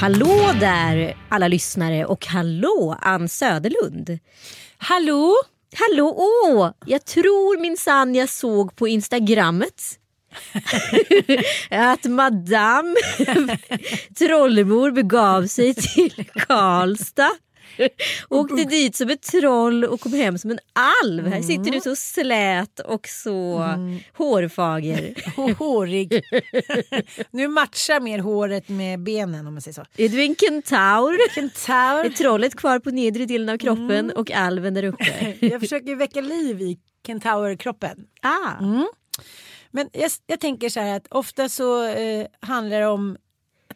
Hallå där alla lyssnare och hallå Ann Söderlund. Hallå? Hallå! Åh, jag tror minsann jag såg på Instagrammet att Madame Trollemor begav sig till Karlstad. Åkte dit som ett troll och kom hem som en alv. Här sitter du så slät och så hårfager. Hårig. nu matchar mer håret med benen om man säger så. Är du en kentaur? Är Kentaur. trollet kvar på nedre delen av kroppen och alven där uppe? Jag försöker väcka liv i kentaurkroppen. Ah. Mm. Men jag, jag tänker så här att ofta så eh, handlar det om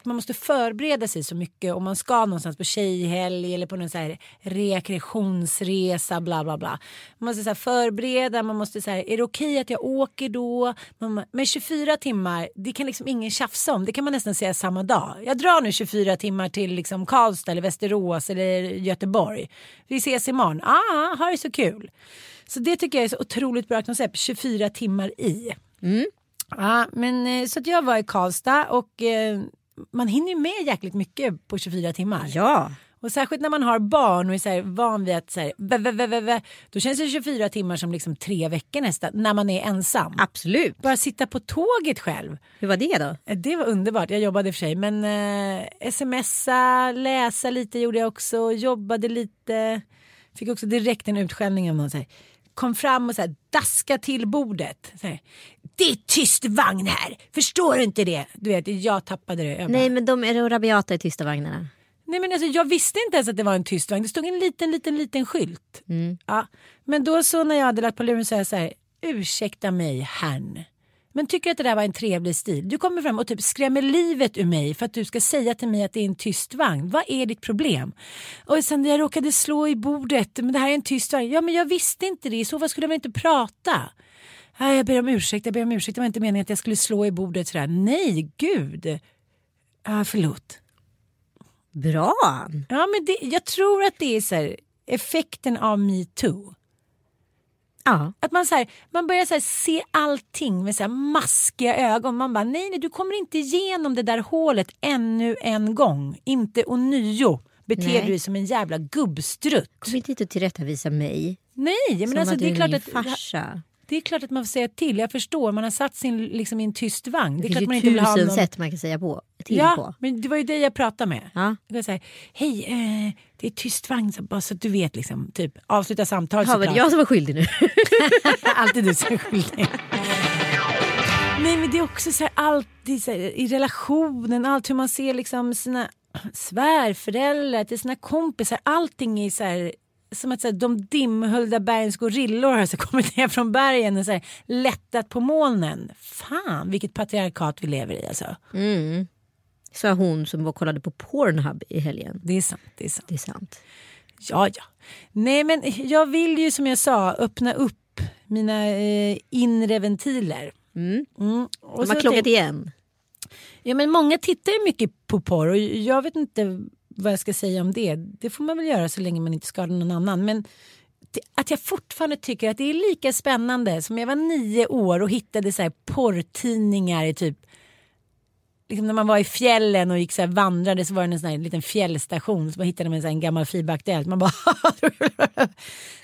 att man måste förbereda sig så mycket om man ska någonstans på tjejhelg eller på någon så här rekreationsresa bla bla bla. Man måste så förbereda, man måste så här, är det okej att jag åker då? Man, men 24 timmar, det kan liksom ingen tjafsa om. Det kan man nästan säga samma dag. Jag drar nu 24 timmar till liksom Karlstad eller Västerås eller Göteborg. Vi ses imorgon. Ah, ha det så kul. Så det tycker jag är så otroligt bra koncept, 24 timmar i. Ja, men eh, så att jag var i Karlstad och eh, man hinner ju med jäkligt mycket på 24 timmar. Ja. Och särskilt när man har barn och är så här van vid att så här, vä, vä, vä, då känns det 24 timmar som liksom tre veckor nästan när man är ensam. Absolut. Bara sitta på tåget själv. Hur var det då? Eh, Det var underbart. Jag jobbade i och för sig men eh, smsa, läsa lite gjorde jag också, jobbade lite. Fick också direkt en utskällning av någon. Så här. Kom fram och så här, daska till bordet. Så här, det är tyst vagn här, förstår du inte det? Du vet, jag tappade det. Jag bara, Nej men de är då rabiata i tysta vagnarna. Nej men alltså, jag visste inte ens att det var en tyst vagn. Det stod en liten, liten, liten skylt. Ja. Men då så när jag hade lagt på luren så är jag så här, ursäkta mig herrn. Men tycker att det där var en trevlig stil? Du kommer fram och typ skrämmer livet ur mig för att du ska säga till mig att det är en tyst vagn. Vad är ditt problem? Och sen jag råkade slå i bordet, men det här är en tyst vagn. Ja men jag visste inte det, i så fall skulle man inte prata. Jag ber om ursäkt, jag ber om ursäkt. Det var inte meningen att jag skulle slå i bordet sådär. Nej, gud. Ja, förlåt. Bra! Ja, men det, jag tror att det är så här, effekten av metoo. Ja. Att man, så här, man börjar så här, se allting med så här maskiga ögon. Man bara, nej, nej, du kommer inte igenom det där hålet ännu en gång. Inte ånyo beter Nej. du dig som en jävla gubbstrutt. Kom inte hit och tillrättavisa mig. Nej, men som alltså, att det, är klart att, farsa. Det är klart att man får säga till. Jag förstår, man har satt sin liksom, i en tyst vagn. Det Det är klart finns man inte vill ha tusen någon... sätt man kan säga på, till Ja, på. men det var ju det jag pratade med. Ja. Jag här, Hej, eh, det är tyst vagn, så bara så att du vet. Liksom, typ, avsluta samtalet Ja, var det jag som var skyldig nu? Alltid du som är skyldig. Nej men det är också så här, alltid så här, i relationen, allt hur man ser liksom sina svärföräldrar till sina kompisar. Allting är så här som att så här, de dimhöljda bergens gorillor har så kommit ner från bergen och så här, lättat på molnen. Fan vilket patriarkat vi lever i alltså. Mm. Sa hon som var kollade på Pornhub i helgen. Det är sant. Det är sant. Det är sant. Ja, ja. Nej, men jag vill ju som jag sa öppna upp mina eh, inre ventiler. Mm. Mm. Och De har klockat igen. Ja, men många tittar ju mycket på porr och jag vet inte vad jag ska säga om det. Det får man väl göra så länge man inte skadar någon annan. Men att jag fortfarande tycker att det är lika spännande som jag var nio år och hittade så här porrtidningar i typ Liksom när man var i fjällen och gick så här vandrade så var det en sån här liten fjällstation så man hittade man en gammal fiberaktuell. Man bara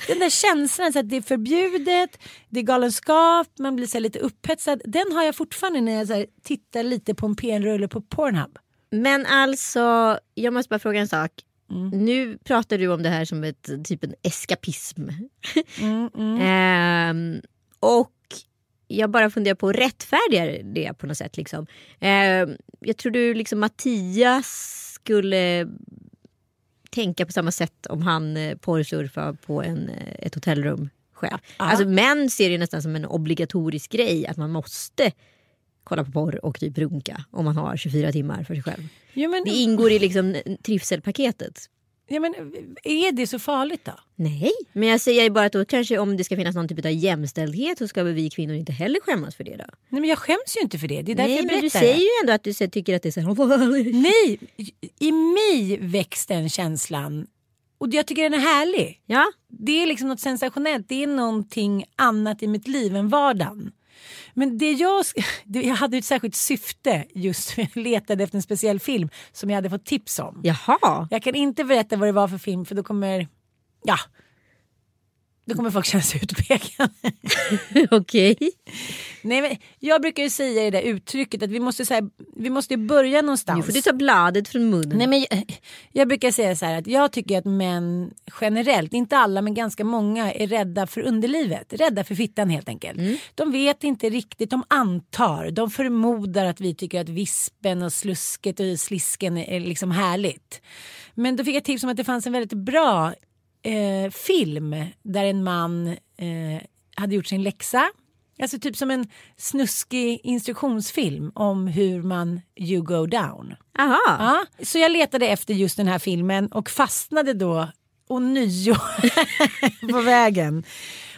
Den där känslan så att det är förbjudet, det är galenskap, man blir så lite upphetsad. Den har jag fortfarande när jag så här tittar lite på en PN-rulle på Pornhub. Men alltså, jag måste bara fråga en sak. Mm. Nu pratar du om det här som ett, typ en eskapism. Mm, mm. Ehm, och jag bara funderar på att rättfärdiga det på något sätt. Liksom. Ehm, jag tror du liksom Mattias skulle tänka på samma sätt om han eh, porrsurfar på en, eh, ett hotellrum själv. Ja. Alltså män ser det nästan som en obligatorisk grej att man måste kolla på porr och typ runka om man har 24 timmar för sig själv. Jo, men, Det ingår i liksom trivselpaketet. ja, men är det så farligt då? Nej, men jag säger bara att då kanske om det ska finnas någon typ av jämställdhet så ska vi kvinnor inte heller skämmas för det då. Nej, men jag skäms ju inte för det. Det är därför Nej, jag men berättar du det. säger ju ändå att du tycker att det är så här... Nej, i mig väcks den känslan. Och jag tycker den är härlig. Ja, Det är liksom något sensationellt. Det är någonting annat i mitt liv än vardagen. Men det jag, jag hade ett särskilt syfte just när jag letade efter en speciell film som jag hade fått tips om. jaha. Jag kan inte berätta vad det var för film för då kommer, ja, då kommer folk känna sig utpekade. Okej. Nej, men jag brukar ju säga det där uttrycket att vi måste, så här, vi måste börja någonstans. Nu får du ta bladet från munnen. Nej, men jag, jag brukar säga så här att jag tycker att män generellt, inte alla men ganska många är rädda för underlivet. Rädda för fittan helt enkelt. De vet inte riktigt, de antar, de förmodar att vi tycker att vispen och slusket och slisken är liksom härligt. Men då fick jag tips om att det fanns en väldigt bra eh, film där en man eh, hade gjort sin läxa. Alltså typ som en snuskig instruktionsfilm om hur man you go down. Aha. Ja, så jag letade efter just den här filmen och fastnade då ånyo på vägen.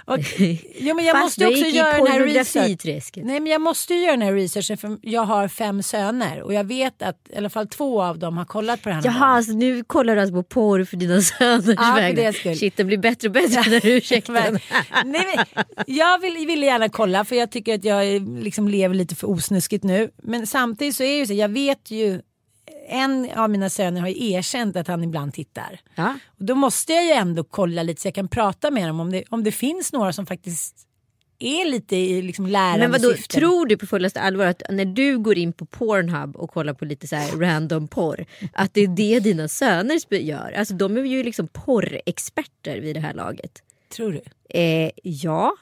Och, ja, men jag Fast måste du också göra den här research. pornografiträsket. Nej, men jag måste ju göra den här researchen för jag har fem söner och jag vet att i alla fall två av dem har kollat på det här. Jaha, alltså nu kollar du alltså på porr för dina söners Ja, för vägnar. deras skull. Shit, det blir bättre och bättre här ursäkten. Nej, men, jag vill, ville gärna kolla för jag tycker att jag liksom lever lite för osnuskigt nu. Men samtidigt så är det ju så, jag vet ju en av mina söner har ju erkänt att han ibland tittar. Ja. Och då måste jag ju ändå kolla lite så jag kan prata med dem om det, om det finns några som faktiskt är lite i liksom lärande Men vadå, syften. tror du på fullaste allvar att när du går in på Pornhub och kollar på lite så här random porr att det är det dina söner gör? Alltså de är ju liksom porrexperter vid det här laget. Tror du? Eh, ja.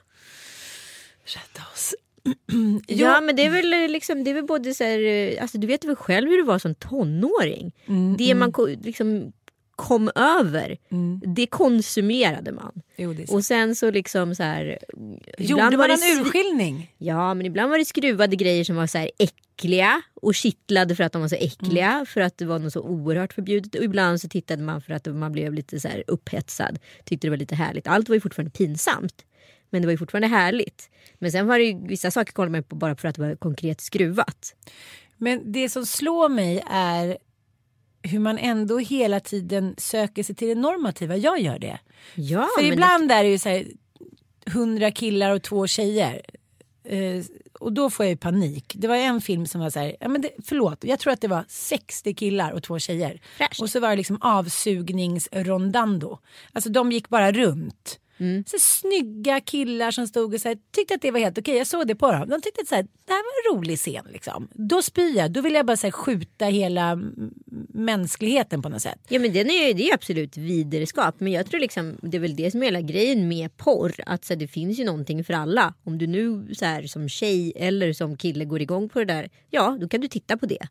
Rädda oss. ja, men det är väl liksom, det är väl både så här, eh, alltså du vet väl själv hur du var som tonåring. Mm, det man ko- liksom kom över, det konsumerade man. Jo, det. Och sen så liksom så här. Gjorde var man det en urskiljning? Ja, men ibland var det skruvade grejer som var så här äckliga och kittlade för att de var så äckliga Mm. för att det var något så oerhört förbjudet. Och ibland så tittade man för att man blev lite så upphetsad. Tyckte det var lite härligt. Allt var ju fortfarande pinsamt. Men det var ju fortfarande härligt. Men sen var det ju vissa saker kollade man på bara för att det var konkret skruvat. Men det som slår mig är hur man ändå hela tiden söker sig till det normativa. Jag gör det. Ja, För ibland är det ju så här hundra killar och två tjejer. Eh, och då får jag ju panik. Det var en film som var så här, ja, men det, förlåt, jag tror att det var 60 killar och två tjejer. Fräscht. Och så var det liksom avsugningsrondando. Alltså de gick bara runt. Mm. Så snygga killar som stod och så här, tyckte att det var helt okej. Jag såg det på dem. De tyckte att så här, det här var en rolig scen. Liksom. Då spyr jag. Då vill jag bara så här, skjuta hela mänskligheten på något sätt. Ja men den är det är absolut viderskap. Men jag tror liksom det är väl det som är hela grejen med porr. Att så här, det finns ju någonting för alla. Om du nu så här, som tjej eller som kille går igång på det där. Ja då kan du titta på det.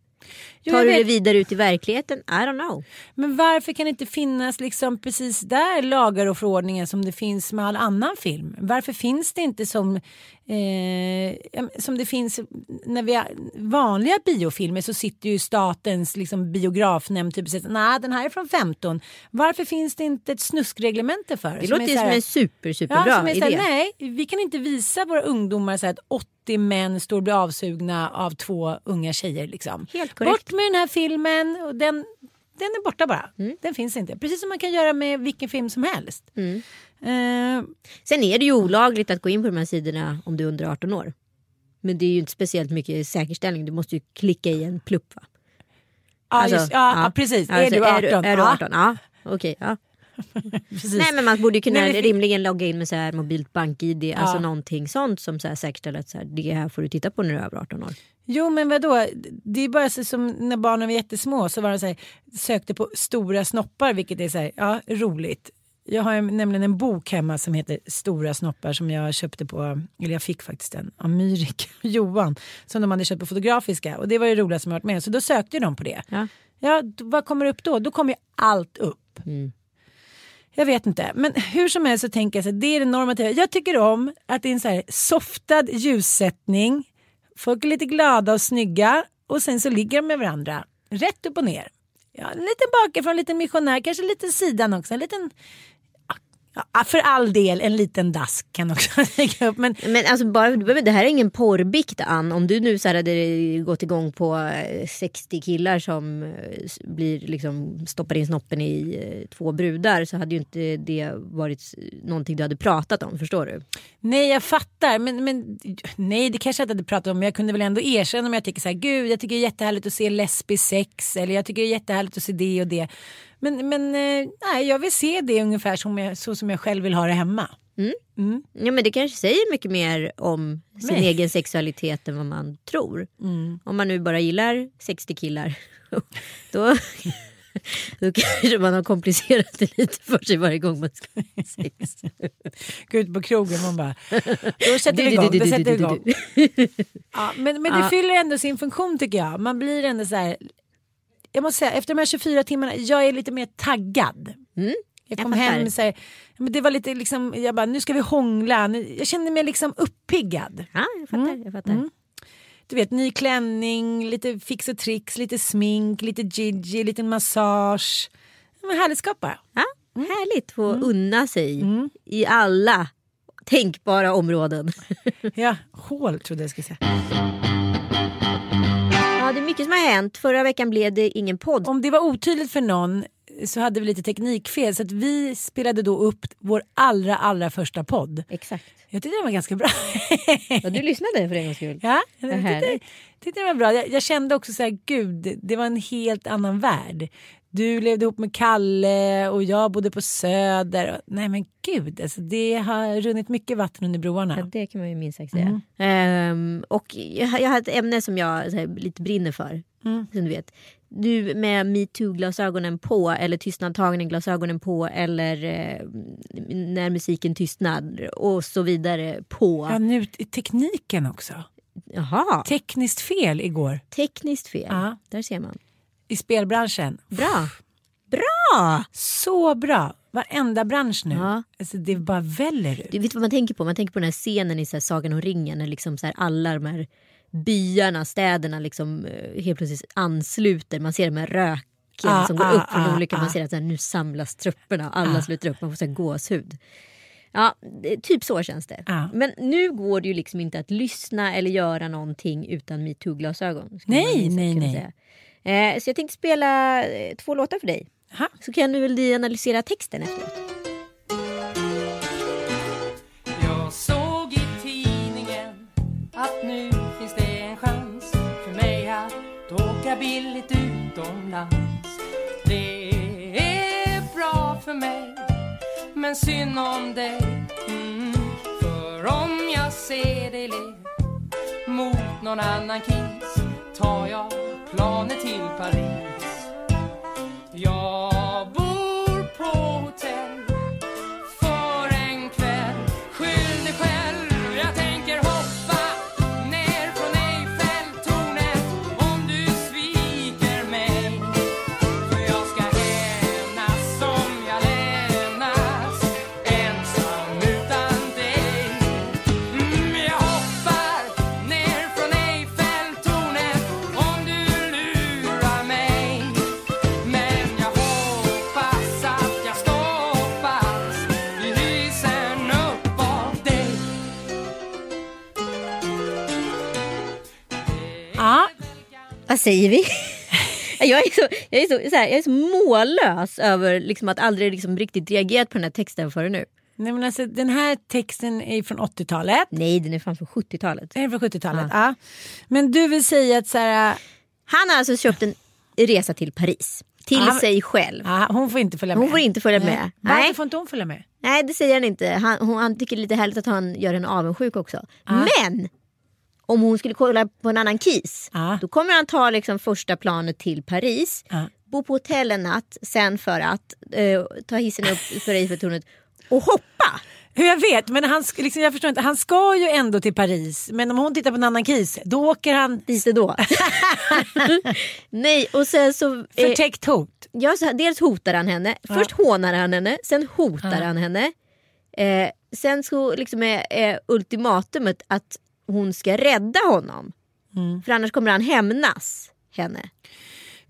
Jo, Tar du det vidare ut i verkligheten? I don't know. Men varför kan det inte finnas liksom precis där lagar och förordningar som det finns med all annan film? Varför finns det inte som Eh, som det finns när vi har vanliga biofilmer så sitter ju statens liksom, biografnämnd typ och säger nej den här är från 15. Varför finns det inte ett snuskreglemente för? Det låter ju som en super, superbra ja, som är idé. såhär, nej, vi kan inte visa våra ungdomar så att 80 män står och blir avsugna av två unga tjejer. Liksom. Helt korrekt. Bort med den här filmen. Och den, den är borta bara. Mm. Den finns inte. Precis som man kan göra med vilken film som helst. Mm. Eh, Sen är det ju olagligt att gå in på de här sidorna om du är under 18 år. Men det är ju inte speciellt mycket säkerställning. Du måste ju klicka i en plupp va? ja, Alltså, just, ja, ja, precis. är du 18? Är du, är du Ja, 18? Ja, okej. ja. precis. Nej men man borde ju kunna Nej, rimligen logga in med så här mobilt bank-id. Alltså någonting sånt som så här säkerställer att så här, det här får du titta på när du är över 18 år. Jo men vadå, det är bara så som när barnen var jättesmå så var det så här, sökte på stora snoppar vilket är så här, ja roligt. Jag har nämligen en bok hemma som heter Stora snoppar som jag köpte på, eller jag fick faktiskt den av Myrik och Johan som de hade köpt på Fotografiska och det var det roligaste som jag varit med så då sökte de på det. Ja. Ja, vad kommer upp då? Då kommer ju allt upp. Mm. Jag vet inte, men hur som helst så tänker jag så här, det är det normativa. Jag tycker om att det är en så här softad ljussättning. Folk är lite glada och snygga och sen så ligger de med varandra. Rätt upp och ner. Ja, lite bakifrån, lite missionär, kanske lite sidan också. En liten, ja, för all del en liten dask kan också lägga upp. Men Men alltså bara, det här är ingen porrbikt Ann. Om du nu så här hade gått igång på eh, 60 killar som eh, blir liksom stoppar in snoppen i eh, två brudar så hade ju inte det varit någonting du hade pratat om. Förstår du? Nej jag fattar men, men nej det kanske jag inte hade pratat om men jag kunde väl ändå erkänna om jag tycker så här gud jag tycker det är jättehärligt att se lesbisk sex eller jag tycker det är jättehärligt att se det och det. Men, men eh, nej jag vill se det ungefär som jag, så som jag själv vill ha det hemma. Ja men det kanske säger mycket mer om sin Nej. egen sexualitet än vad man tror. Om man nu bara gillar 60 killar då, då kanske man har komplicerat det lite för sig varje gång man ska ha sex. Gå ut på krogen man bara då sätter vi Du, igång. Då sätter vi igång. Ja, men men det Ja. fyller ändå sin funktion tycker jag. Man blir ändå så här. Jag måste säga efter de här 24 timmarna jag är lite mer taggad. Mm, Jag jag kom fattar. hem så här, men det var lite liksom, jag bara nu ska vi hångla. Nu- Jag kände mig liksom uppiggad. Ja, jag fattar. Jag fattar. Mm. Du vet ny klänning, lite fix och tricks, lite smink, lite Gigi, lite massage. Men härligt skapa. Ja, Härligt få unna sig i alla tänkbara områden. Ja, hål trodde jag skulle säga. Mycket som har hänt. Förra veckan blev det ingen podd. Om det var otydligt för någon så hade vi lite teknikfel så att vi spelade då upp vår allra allra första podd. Exakt. Jag tyckte den var ganska bra. Ja, du lyssnade för en gångs skull. ja, jag tyckte, tyckte den var bra. Jag, jag kände också så här, gud, det var en helt annan värld. Du levde ihop med Kalle och jag bodde på Söder. Nej men gud, alltså, det har runnit mycket vatten under broarna. Ja, det kan man ju minst sagt säga. Ehm, och jag, jag har ett ämne som jag här, lite brinner för. Som du vet. Du med metoo-glasögonen på eller tystnadtagning-glasögonen på eller eh, när musiken tystnar och så vidare på. Ja, nu i tekniken också. Jaha, Tekniskt fel igår tekniskt fel. Ja. Där ser man. I spelbranschen. Bra. Bra! Så bra! Varenda bransch nu. Ja. Alltså, det bara väller ut. Du vet vad man tänker på? Man tänker på den här scenen i så här Sagan om ringen när liksom så här alla de här byarna, städerna liksom eh, helt plötsligt ansluter. Man ser de här röken Ah, som går ah, upp från ah, olika. Man ah. ser att så här, nu samlas trupperna och alla sluter upp. Man får så här gåshud. Ja, typ så känns det. Ja. Men nu går det ju liksom inte att lyssna eller göra någonting utan metoo-glasögon. Nej, nej, nej. säga. Eh, så jag tänkte spela eh, två låtar för dig. Ha. Så kan du väl analysera texten efteråt. Jag såg i tidningen att nu finns det en chans för mig att åka billigt utomlands. Det är bra för mig, men synd om dig. Mm. För om jag ser dig le mot någon annan kis tar jag planet till Paris. Vad säger vi? Jag är så, jag är så, så här, jag är så mållös över liksom att aldrig liksom riktigt reagerat på den här texten förrän nu. Nej, men alltså, den här texten är från 80-talet. Nej, den är fan från 70-talet. Är från 70-talet? Ja. Men du vill säga att så här, Han har alltså köpt en resa till Paris. Till Ja, sig själv. ja, hon får inte följa med. Hon får inte följa med. Varför Nej. får inte hon följa med? Nej det säger han inte. Han, hon, han tycker det är lite härligt att han gör henne avundsjuk också. Men om hon skulle kolla på en annan kis. Ja. Då kommer han ta liksom första planet till Paris. Ja. Bo på hotell en natt. Sen för att eh, ta hissen upp för Eiffeltornet och hoppa. Hur jag vet, men han, liksom, jag förstår inte. Han ska ju ändå till Paris. Men om hon tittar på en annan kis, då åker han Dit då. Nej och sen så. Eh, förtäckt hot. ja, så, dels hotar han henne. Först hånar han henne. Sen hotar han henne. Eh, sen så liksom är, är ultimatumet att hon ska rädda honom. För annars kommer han hämnas henne.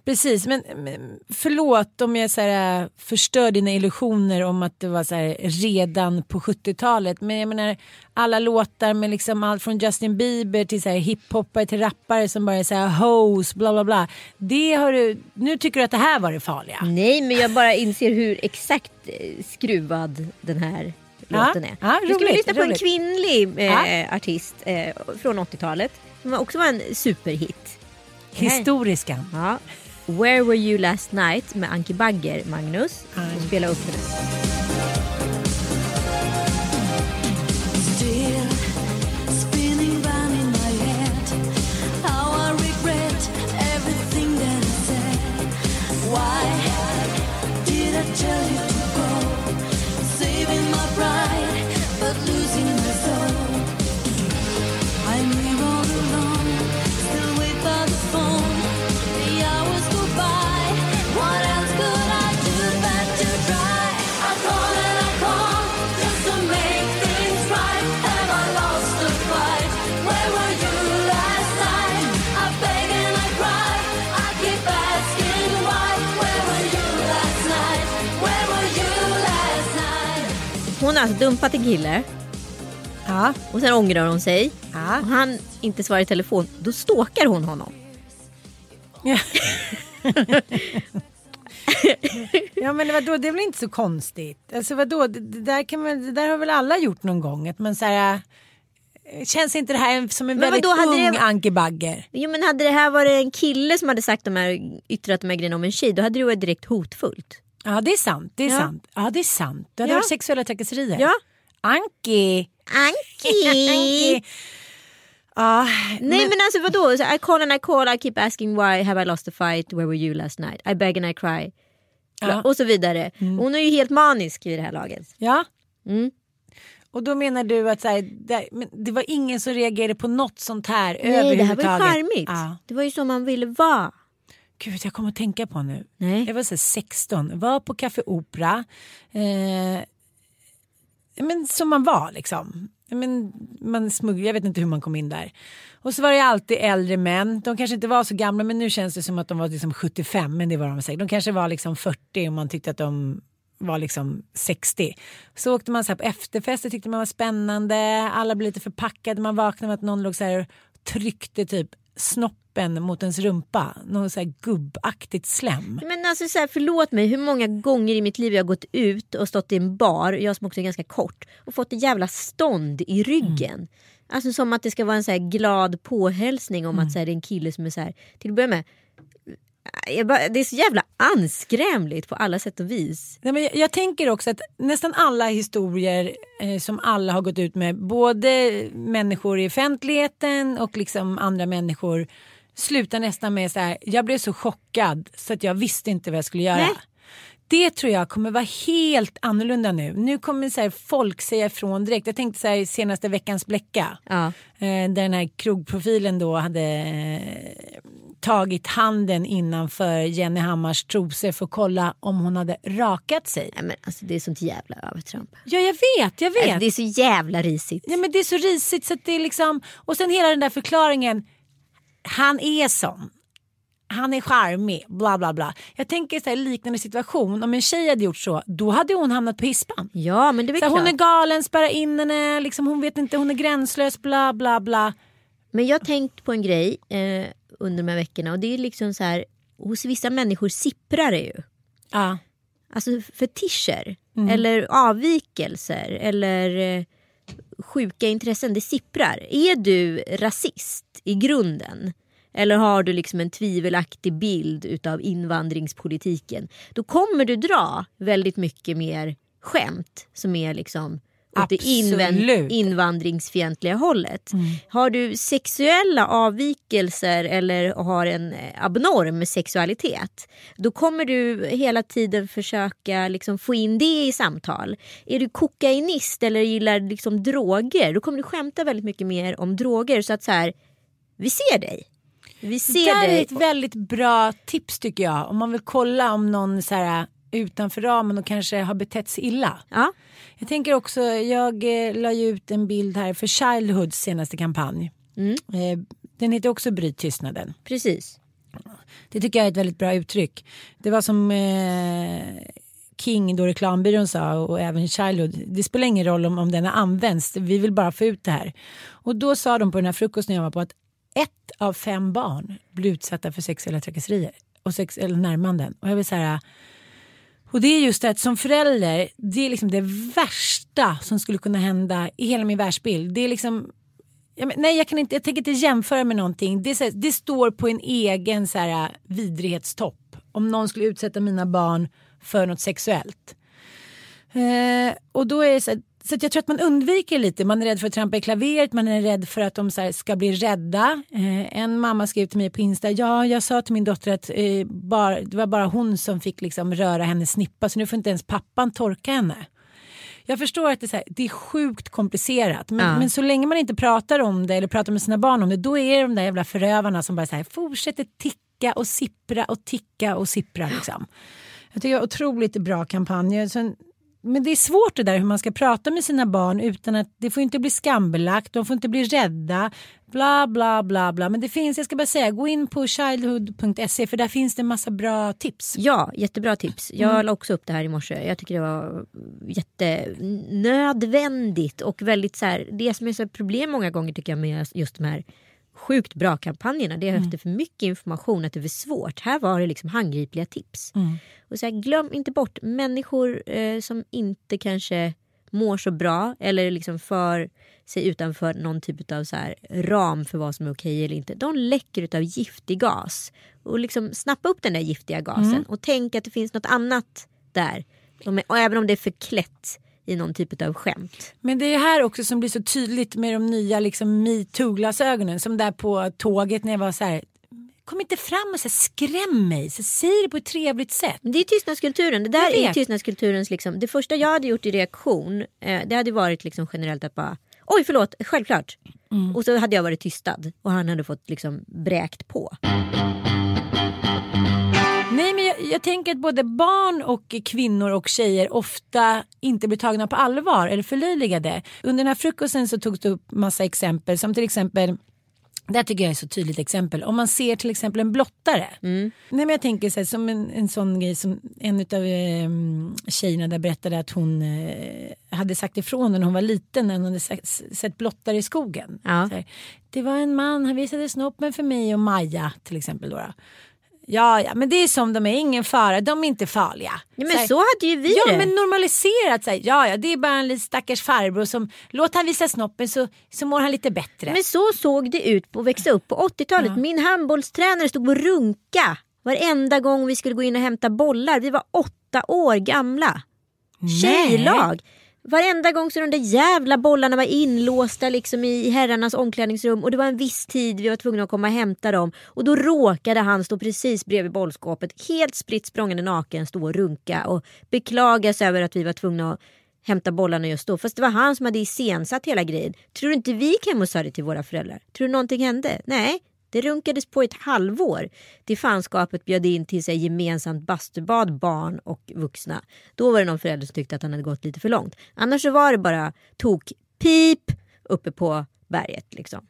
Precis, men men förlåt om jag så här, äh, förstör dina illusioner om att det var så här, redan på 70-talet. Men jag menar alla låtar med liksom allt från Justin Bieber till så här, hiphoppare till rappare som bara är så här hoes, bla bla bla. Det har du, nu tycker du att det här var det farliga. Nej men jag bara inser hur exakt eh, skruvad den här låten är. ja, Vi skulle roligt, lyssna på en roligt. kvinnlig eh, artist eh, från 80-talet. Som också var en superhit. Historiska. Ja. Where were you last night med Anki Bagger, Magnus. Och spela upp den. Har alltså dumpat en kille Ja. och sen ångrar hon sig. Ja. Och han inte svarar i telefon. Då stalkar hon honom. Ja. ja men vadå, det är väl inte så konstigt. Alltså vadå, det, det, där kan man, det där har väl alla gjort någon gång. Att man så här, äh, känns inte det här som en Men väldigt vadå, ung det- Anke Bagger? Jo men hade det här varit en kille som hade sagt de här, yttrat de här grejerna om en tjej. Då hade det varit direkt hotfullt. Ja det är sant, det är Ja. sant. Ja det är sant. Det hade Ja. varit sexuella trakasserier. Ja. Anki! Anki! Ja, Nej men alltså vadå? Så I call and I call, I keep asking why, have I lost the fight, where were you last night? I beg and I cry. Ja. Och så vidare. Hon är ju helt manisk i det här laget. ja. Mm. Och då menar du att så här, det, men det var ingen som reagerade på något sånt här Nej det här var ju överhuvudtaget? charmigt. Ja. Det var ju som man ville vara. Gud, jag kommer att tänka på nu. Nej. Jag var så här 16, var på Café Opera. Eh, men som man var liksom. Men, man smugglade, jag vet inte hur man kom in där. Och så var det alltid äldre män. De kanske inte var så gamla men nu känns det som att de var liksom 75 men det var de säkert. De kanske var liksom 40 och man tyckte att de var liksom 60. Så åkte man så på efterfester tyckte man var spännande. Alla blev lite förpackade. Man vaknade med att någon låg så här tryckte typ snoppen mot ens rumpa. Något så här gubbaktigt slem. Men alltså så här, förlåt mig hur många gånger i mitt liv jag har gått ut och stått i en bar, jag som också är ganska kort, och fått ett jävla stånd i ryggen. Mm. Alltså som att det ska vara en så glad påhälsning om Mm. att så här, det är en kille som är så här, till att börja med, bara, det är så jävla anskrämligt på alla sätt och vis. Nej, men jag, jag tänker också att nästan alla historier eh, som alla har gått ut med, både människor i offentligheten och liksom andra människor, slutar nästan med så här, jag blev så chockad så att jag visste inte vad jag skulle göra. Nej. Det tror jag kommer vara helt annorlunda nu. Nu kommer så folk säga ifrån direkt. Jag tänkte så här senaste veckans Blecka. Ja. Eh, där den här krogprofilen då hade eh, tagit handen innanför Jenny Hammars trosor för att kolla om hon hade rakat sig. Nej, men alltså, det är sånt jävla övertramp. Ja jag vet, jag vet. Alltså, det är så jävla risigt. Ja, men det är så risigt så att det är liksom och sen hela den där förklaringen. Han är sån. Han är charmig, bla bla bla. Jag tänker så här liknande situation. Om en tjej hade gjort så, då hade hon hamnat på hispan. Ja men det är Så klart. hon är galen, spärra in henne, liksom, hon vet inte, hon är gränslös, bla bla bla. Men jag har tänkt på en grej. Eh, under de här veckorna och det är liksom så här, hos vissa människor sipprar det ju. Ja. Alltså fetischer eller avvikelser eller eh, sjuka intressen, det sipprar. Är du rasist i grunden? Eller har du liksom en tvivelaktig bild utav invandringspolitiken? Då kommer du dra väldigt mycket mer skämt som är liksom åt det. Mm. invandringsfientliga hållet. Har du sexuella avvikelser eller har en eh, abnorm sexualitet då kommer du hela tiden försöka liksom få in det i samtal. Är du kokainist eller gillar liksom droger då kommer du skämta väldigt mycket mer om droger. Så att så här, vi ser dig. Vi ser Det där är dig. ett väldigt bra tips tycker jag. Om man vill kolla om någon så här, utanför ramen och kanske har betett sig illa. Ja, Jag tänker också, jag eh, la ju ut en bild här för Childhoods senaste kampanj. Mm. Eh, den heter också Bryt tystnaden. precis. Det tycker jag är ett väldigt bra uttryck. Det var som eh, King, då reklambyrån sa och även Childhood. Det spelar ingen roll om, om den har använts, vi vill bara få ut det här. Och då sa de på den här frukosten jag var på att ett av fem barn blir utsatta för sexuella trakasserier och sexuella närmanden. Och jag vill säga och det är just det att som förälder, det är liksom det värsta som skulle kunna hända i hela min världsbild. Det är liksom jag, nej, jag, kan inte, jag tänker inte jämföra med någonting. Det, så här, det står på en egen så här, vidrighetstopp. Om någon skulle utsätta mina barn för något sexuellt. Eh, och då är det så, här, så jag tror att man undviker lite. Man är rädd för att trampa i klaveret, man är rädd för att de så här, ska bli rädda. Eh, en mamma skrev till mig på Insta, ja jag sa till min dotter att eh, bara, det var bara hon som fick liksom, röra hennes snippa så nu får inte ens pappan torka henne. Jag förstår att det är, här, det är sjukt komplicerat men, Ja. men så länge man inte pratar om det eller pratar med sina barn om det då är det de där jävla förövarna som bara så här, fortsätter ticka och sippra och ticka och sippra. Liksom. Jag tycker det är otroligt bra kampanj. Sen, men det är svårt det där hur man ska prata med sina barn utan att det får inte bli skambelagt, de får inte bli rädda, bla bla bla bla. Men det finns, jag ska bara säga, gå in på childhood.se för där finns det en massa bra tips. Ja, jättebra tips. Jag Mm. la också upp det här i morse. Jag tycker det var jättenödvändigt och väldigt så här, det som är så problem många gånger tycker jag med just de här sjukt bra kampanjerna. Det är Mm. efter för mycket information att det är för svårt. Här var det liksom handgripliga tips. Mm. Och så här, glöm inte bort människor eh, som inte kanske mår så bra eller liksom för sig utanför någon typ av så här ram för vad som är okej eller inte. De läcker utav giftig gas. Och liksom snappa upp den där giftiga gasen Mm. och tänk att det finns något annat där. Och även om det är förklätt i någon typ av skämt. Men det är här också som blir så tydligt med de nya liksom, metoo-glasögonen. Som där på tåget när jag var så här. Kom inte fram och så här, skräm mig. Så säg det på ett trevligt sätt. Det är tystnadskulturen. Det där är tystnadskulturens liksom, det första jag hade gjort i reaktion eh, det hade varit liksom generellt att bara oj förlåt, självklart. Mm. Och så hade jag varit tystad och han hade fått liksom bräkt på. Men jag, tänker att både barn och kvinnor och tjejer ofta inte blir tagna på allvar eller förlöjligade. Under den här frukosten så togs det upp massa exempel som till exempel det här tycker jag är så tydligt exempel. Om man ser till exempel en blottare. Nej, men jag tänker så här, som en, en sån grej som en av eh, tjejerna där berättade att hon eh, hade sagt ifrån när hon var liten när hon hade sett blottare i skogen. Ja. Här, det var en man, han visade snoppen för mig och Maja till exempel. Då, då. Ja, ja, men det är som de är, ingen fara, de är inte farliga. Ja, Så här, men så hade ju vi Ja det. men normaliserat, så här, ja ja det är bara en liten stackars farbror som låt han visa snoppen så, så mår han lite bättre. Men så såg det ut på växa upp på 80-talet. Min handbollstränare stod och runka varenda gång vi skulle gå in och hämta bollar. Vi var åtta år gamla. Tjejlag. Varenda gång så de där jävla bollarna var inlåsta liksom i herrarnas omklädningsrum och det var en viss tid vi var tvungna att komma och hämta dem och då råkade han stå precis bredvid bollskåpet helt spritt språngande naken stå och runka och beklaga sig över att vi var tvungna att hämta bollarna just då. Fast det var han som hade iscensatt hela grejen. Tror du inte vi gick hem och sa det till våra föräldrar? Tror du någonting hände? Nej, det runkades på ett halvår. Det fanskapet bjöd in till sig gemensamt bastubad, barn och vuxna. Då var det någon förälder som tyckte att han hade gått lite för långt. Annars så var det bara tok pip uppe på berget liksom.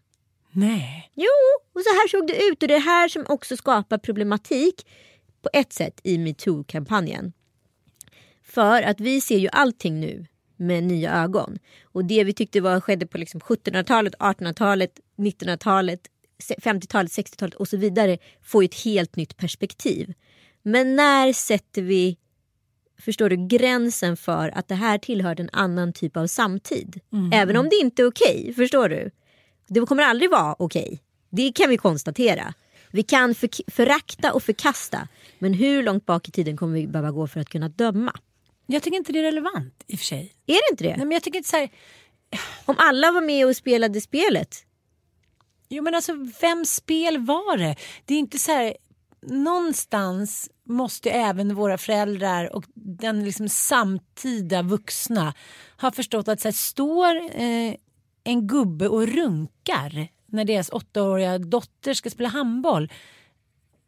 Nej. Jo, och så här såg det ut och det är här som också skapar problematik på ett sätt i metoo-kampanjen. För att vi ser ju allting nu med nya ögon. Och det vi tyckte var, skedde på liksom 1700-talet, 1800-talet, 1900-talet se- 50-talet, 60-talet och så vidare får ju ett helt nytt perspektiv. Men när sätter vi förstår du, gränsen för att det här tillhör en annan typ av samtid? Även om det inte är okej, förstår du? Det kommer aldrig vara okej. Det kan vi konstatera. Vi kan för, förakta och förkasta. Men hur långt bak i tiden kommer vi behöva gå för att kunna döma? Jag tycker inte det är relevant i och för sig. Är det inte det? Nej, men jag tycker inte så här, Om alla var med och spelade spelet. Jo men alltså vems spel var det? Det är inte så här. Någonstans måste även våra föräldrar och den liksom samtida vuxna ha förstått att så här, står eh, en gubbe och runkar när deras åttaåriga dotter ska spela handboll.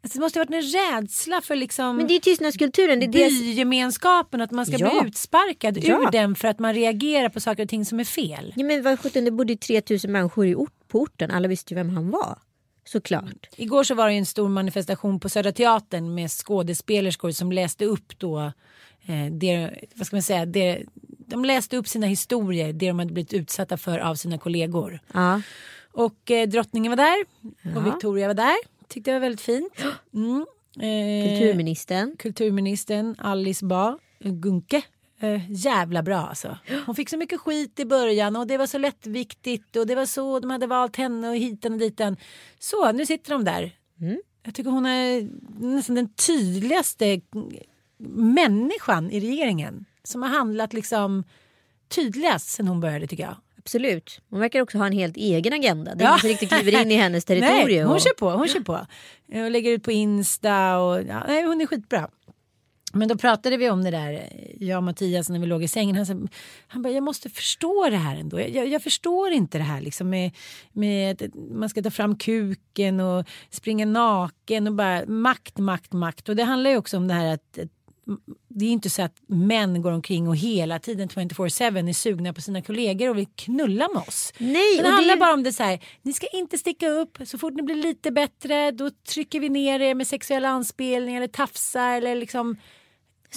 Alltså, det måste ha varit en rädsla för liksom Men det är tystnadskulturen. Det är det... bygemenskapen att man ska Ja. bli utsparkad Ja. ur den för att man reagerar på saker och ting som är fel. Ja, men vad sjutton, det bodde ju 3000 människor i ort, på orten. Alla visste ju vem han var. Såklart. Igår så var det en stor manifestation på Södra Teatern med skådespelerskor som läste upp då eh, det, vad ska man säga, det, de läste upp sina historier, det de hade blivit utsatta för av sina kollegor. Ja. Och eh, drottningen var där och Ja. Victoria var där. Tyckte det var väldigt fint. Mm. Eh, Kulturministern. kulturministern Alice Bah Gunke. Eh, jävla bra alltså. Hon fick så mycket skit i början och det var så lättviktigt och det var så de hade valt henne och hiten och diten. Så nu sitter de där. Jag tycker hon är nästan den tydligaste människan i regeringen som har handlat liksom tydligast sen hon började tycker jag. Absolut. Hon verkar också ha en helt egen agenda. Det är Ja. som riktigt kliver in i hennes territorium. Nej, hon och- kör på. Hon kör på. Och lägger ut på Insta och ja, nej, hon är skitbra. Men då pratade vi om det där, jag och Mattias när vi låg i sängen. Han, sa, han bara, jag måste förstå det här ändå. Jag, jag, jag förstår inte det här liksom med, med man ska ta fram kuken och springa naken och bara makt, makt, makt. Och det handlar ju också om det här att det är inte så att män går omkring och hela tiden 24-7 är sugna på sina kollegor och vill knulla med oss. Nej, Men det handlar det- bara om det så här, ni ska inte sticka upp. Så fort ni blir lite bättre då trycker vi ner er med sexuella anspelningar eller tafsar eller liksom.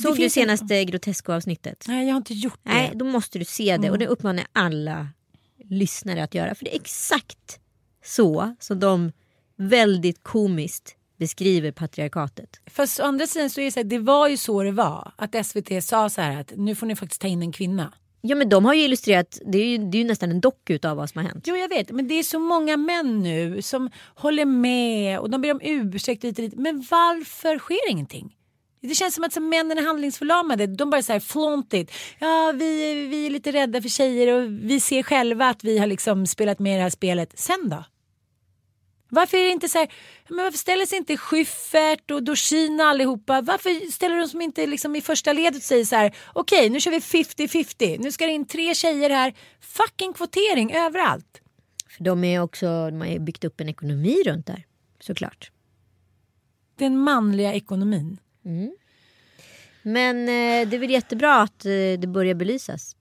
Såg du finns en- senaste Grotesco-avsnittet? Nej, jag har inte gjort det. Nej, då måste du se det och Mm. det uppmanar jag alla lyssnare att göra. För det är exakt så som de väldigt komiskt beskriver patriarkatet. Fast å andra sidan så är det så här, det var ju så det var. Att SVT sa så här att nu får ni faktiskt ta in en kvinna. Ja men de har ju illustrerat, det är ju, det är ju nästan en dock av vad som har hänt. Jo jag vet men det är så många män nu som håller med och de ber om ursäkt och dit. Men varför sker ingenting? Det känns som att så männen är handlingsförlamade. De bara så här flaunt it. Ja vi, vi är lite rädda för tjejer och vi ser själva att vi har liksom spelat med i det här spelet. Sen då? Varför är det inte så här, men varför ställer sig inte Schyffert och Dorsin allihopa, varför ställer de som inte liksom i första ledet och säger så här, okej nu kör vi 50-50, nu ska det in tre tjejer här, fucking kvotering överallt. För de, är också, de har byggt upp en ekonomi runt där. Såklart. Den manliga ekonomin. Mm. Men eh, det är väl jättebra att eh, det börjar belysas.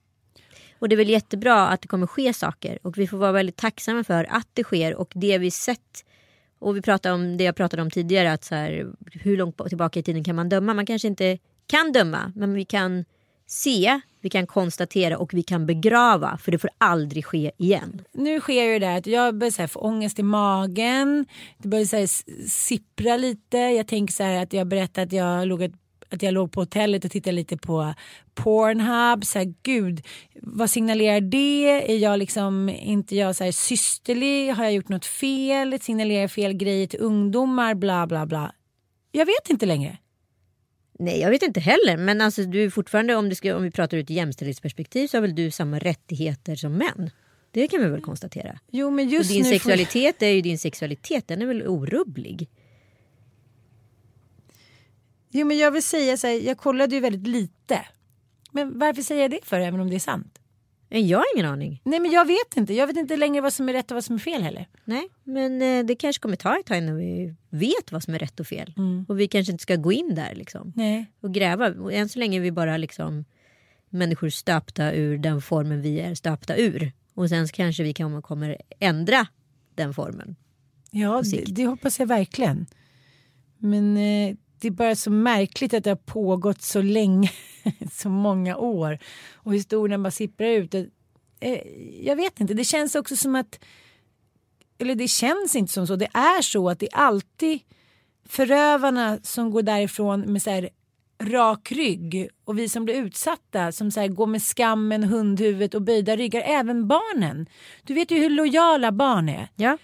Och det är väl jättebra att det kommer ske saker. Och vi får vara väldigt tacksamma för att det sker. Och det vi sett. Och vi pratade om det jag pratade om tidigare. Att så här, hur långt tillbaka i tiden kan man döma? Man kanske inte kan döma. Men vi kan se, vi kan konstatera och vi kan begrava. För det får aldrig ske igen. Nu sker ju det där att jag börjar här få ångest i magen. Det börjar så här sippra lite. Jag tänker så här att jag berättade att jag låg, ett, att jag låg på hotellet och tittade lite på Pornhub. Så här, gud, vad signalerar det? Är jag liksom inte jag så här systerlig? Har jag gjort något fel? Signalerar jag fel grejer till ungdomar? Bla bla bla. Jag vet inte längre. Nej jag vet inte heller. Men alltså, du fortfarande om, ska, om vi pratar ur ett jämställdhetsperspektiv så har väl du samma rättigheter som män. Det kan vi väl konstatera. Jo men Och just din nu får- sexualitet är ju din sexualitet. Den är väl orubblig. Jo men jag vill säga så här, jag kollade ju väldigt lite. Men varför säger jag det för även om det är sant? Men Jag har ingen aning. Nej men jag vet inte. Jag vet inte längre vad som är rätt och vad som är fel heller. Nej, men eh, det kanske kommer ta ett tag innan vi vet vad som är rätt och fel. Och vi kanske inte ska gå in där liksom. Nej. Och gräva. Och än så länge är vi bara liksom människor stöpta ur den formen vi är stöpta ur. Och sen så kanske vi kan, kommer ändra den formen. Ja det, det hoppas jag verkligen. Men eh, det är bara så märkligt att det har pågått så länge. så många år. Och historien bara sipprar ut. Eh, jag vet inte. Det känns också som att eller det känns inte som så, det är så att det är alltid förövarna som går därifrån med så här rak rygg och vi som blir utsatta som så här går med skammen, hundhuvudet och böjda ryggar. Även barnen. Du vet ju hur lojala barn är. Ja.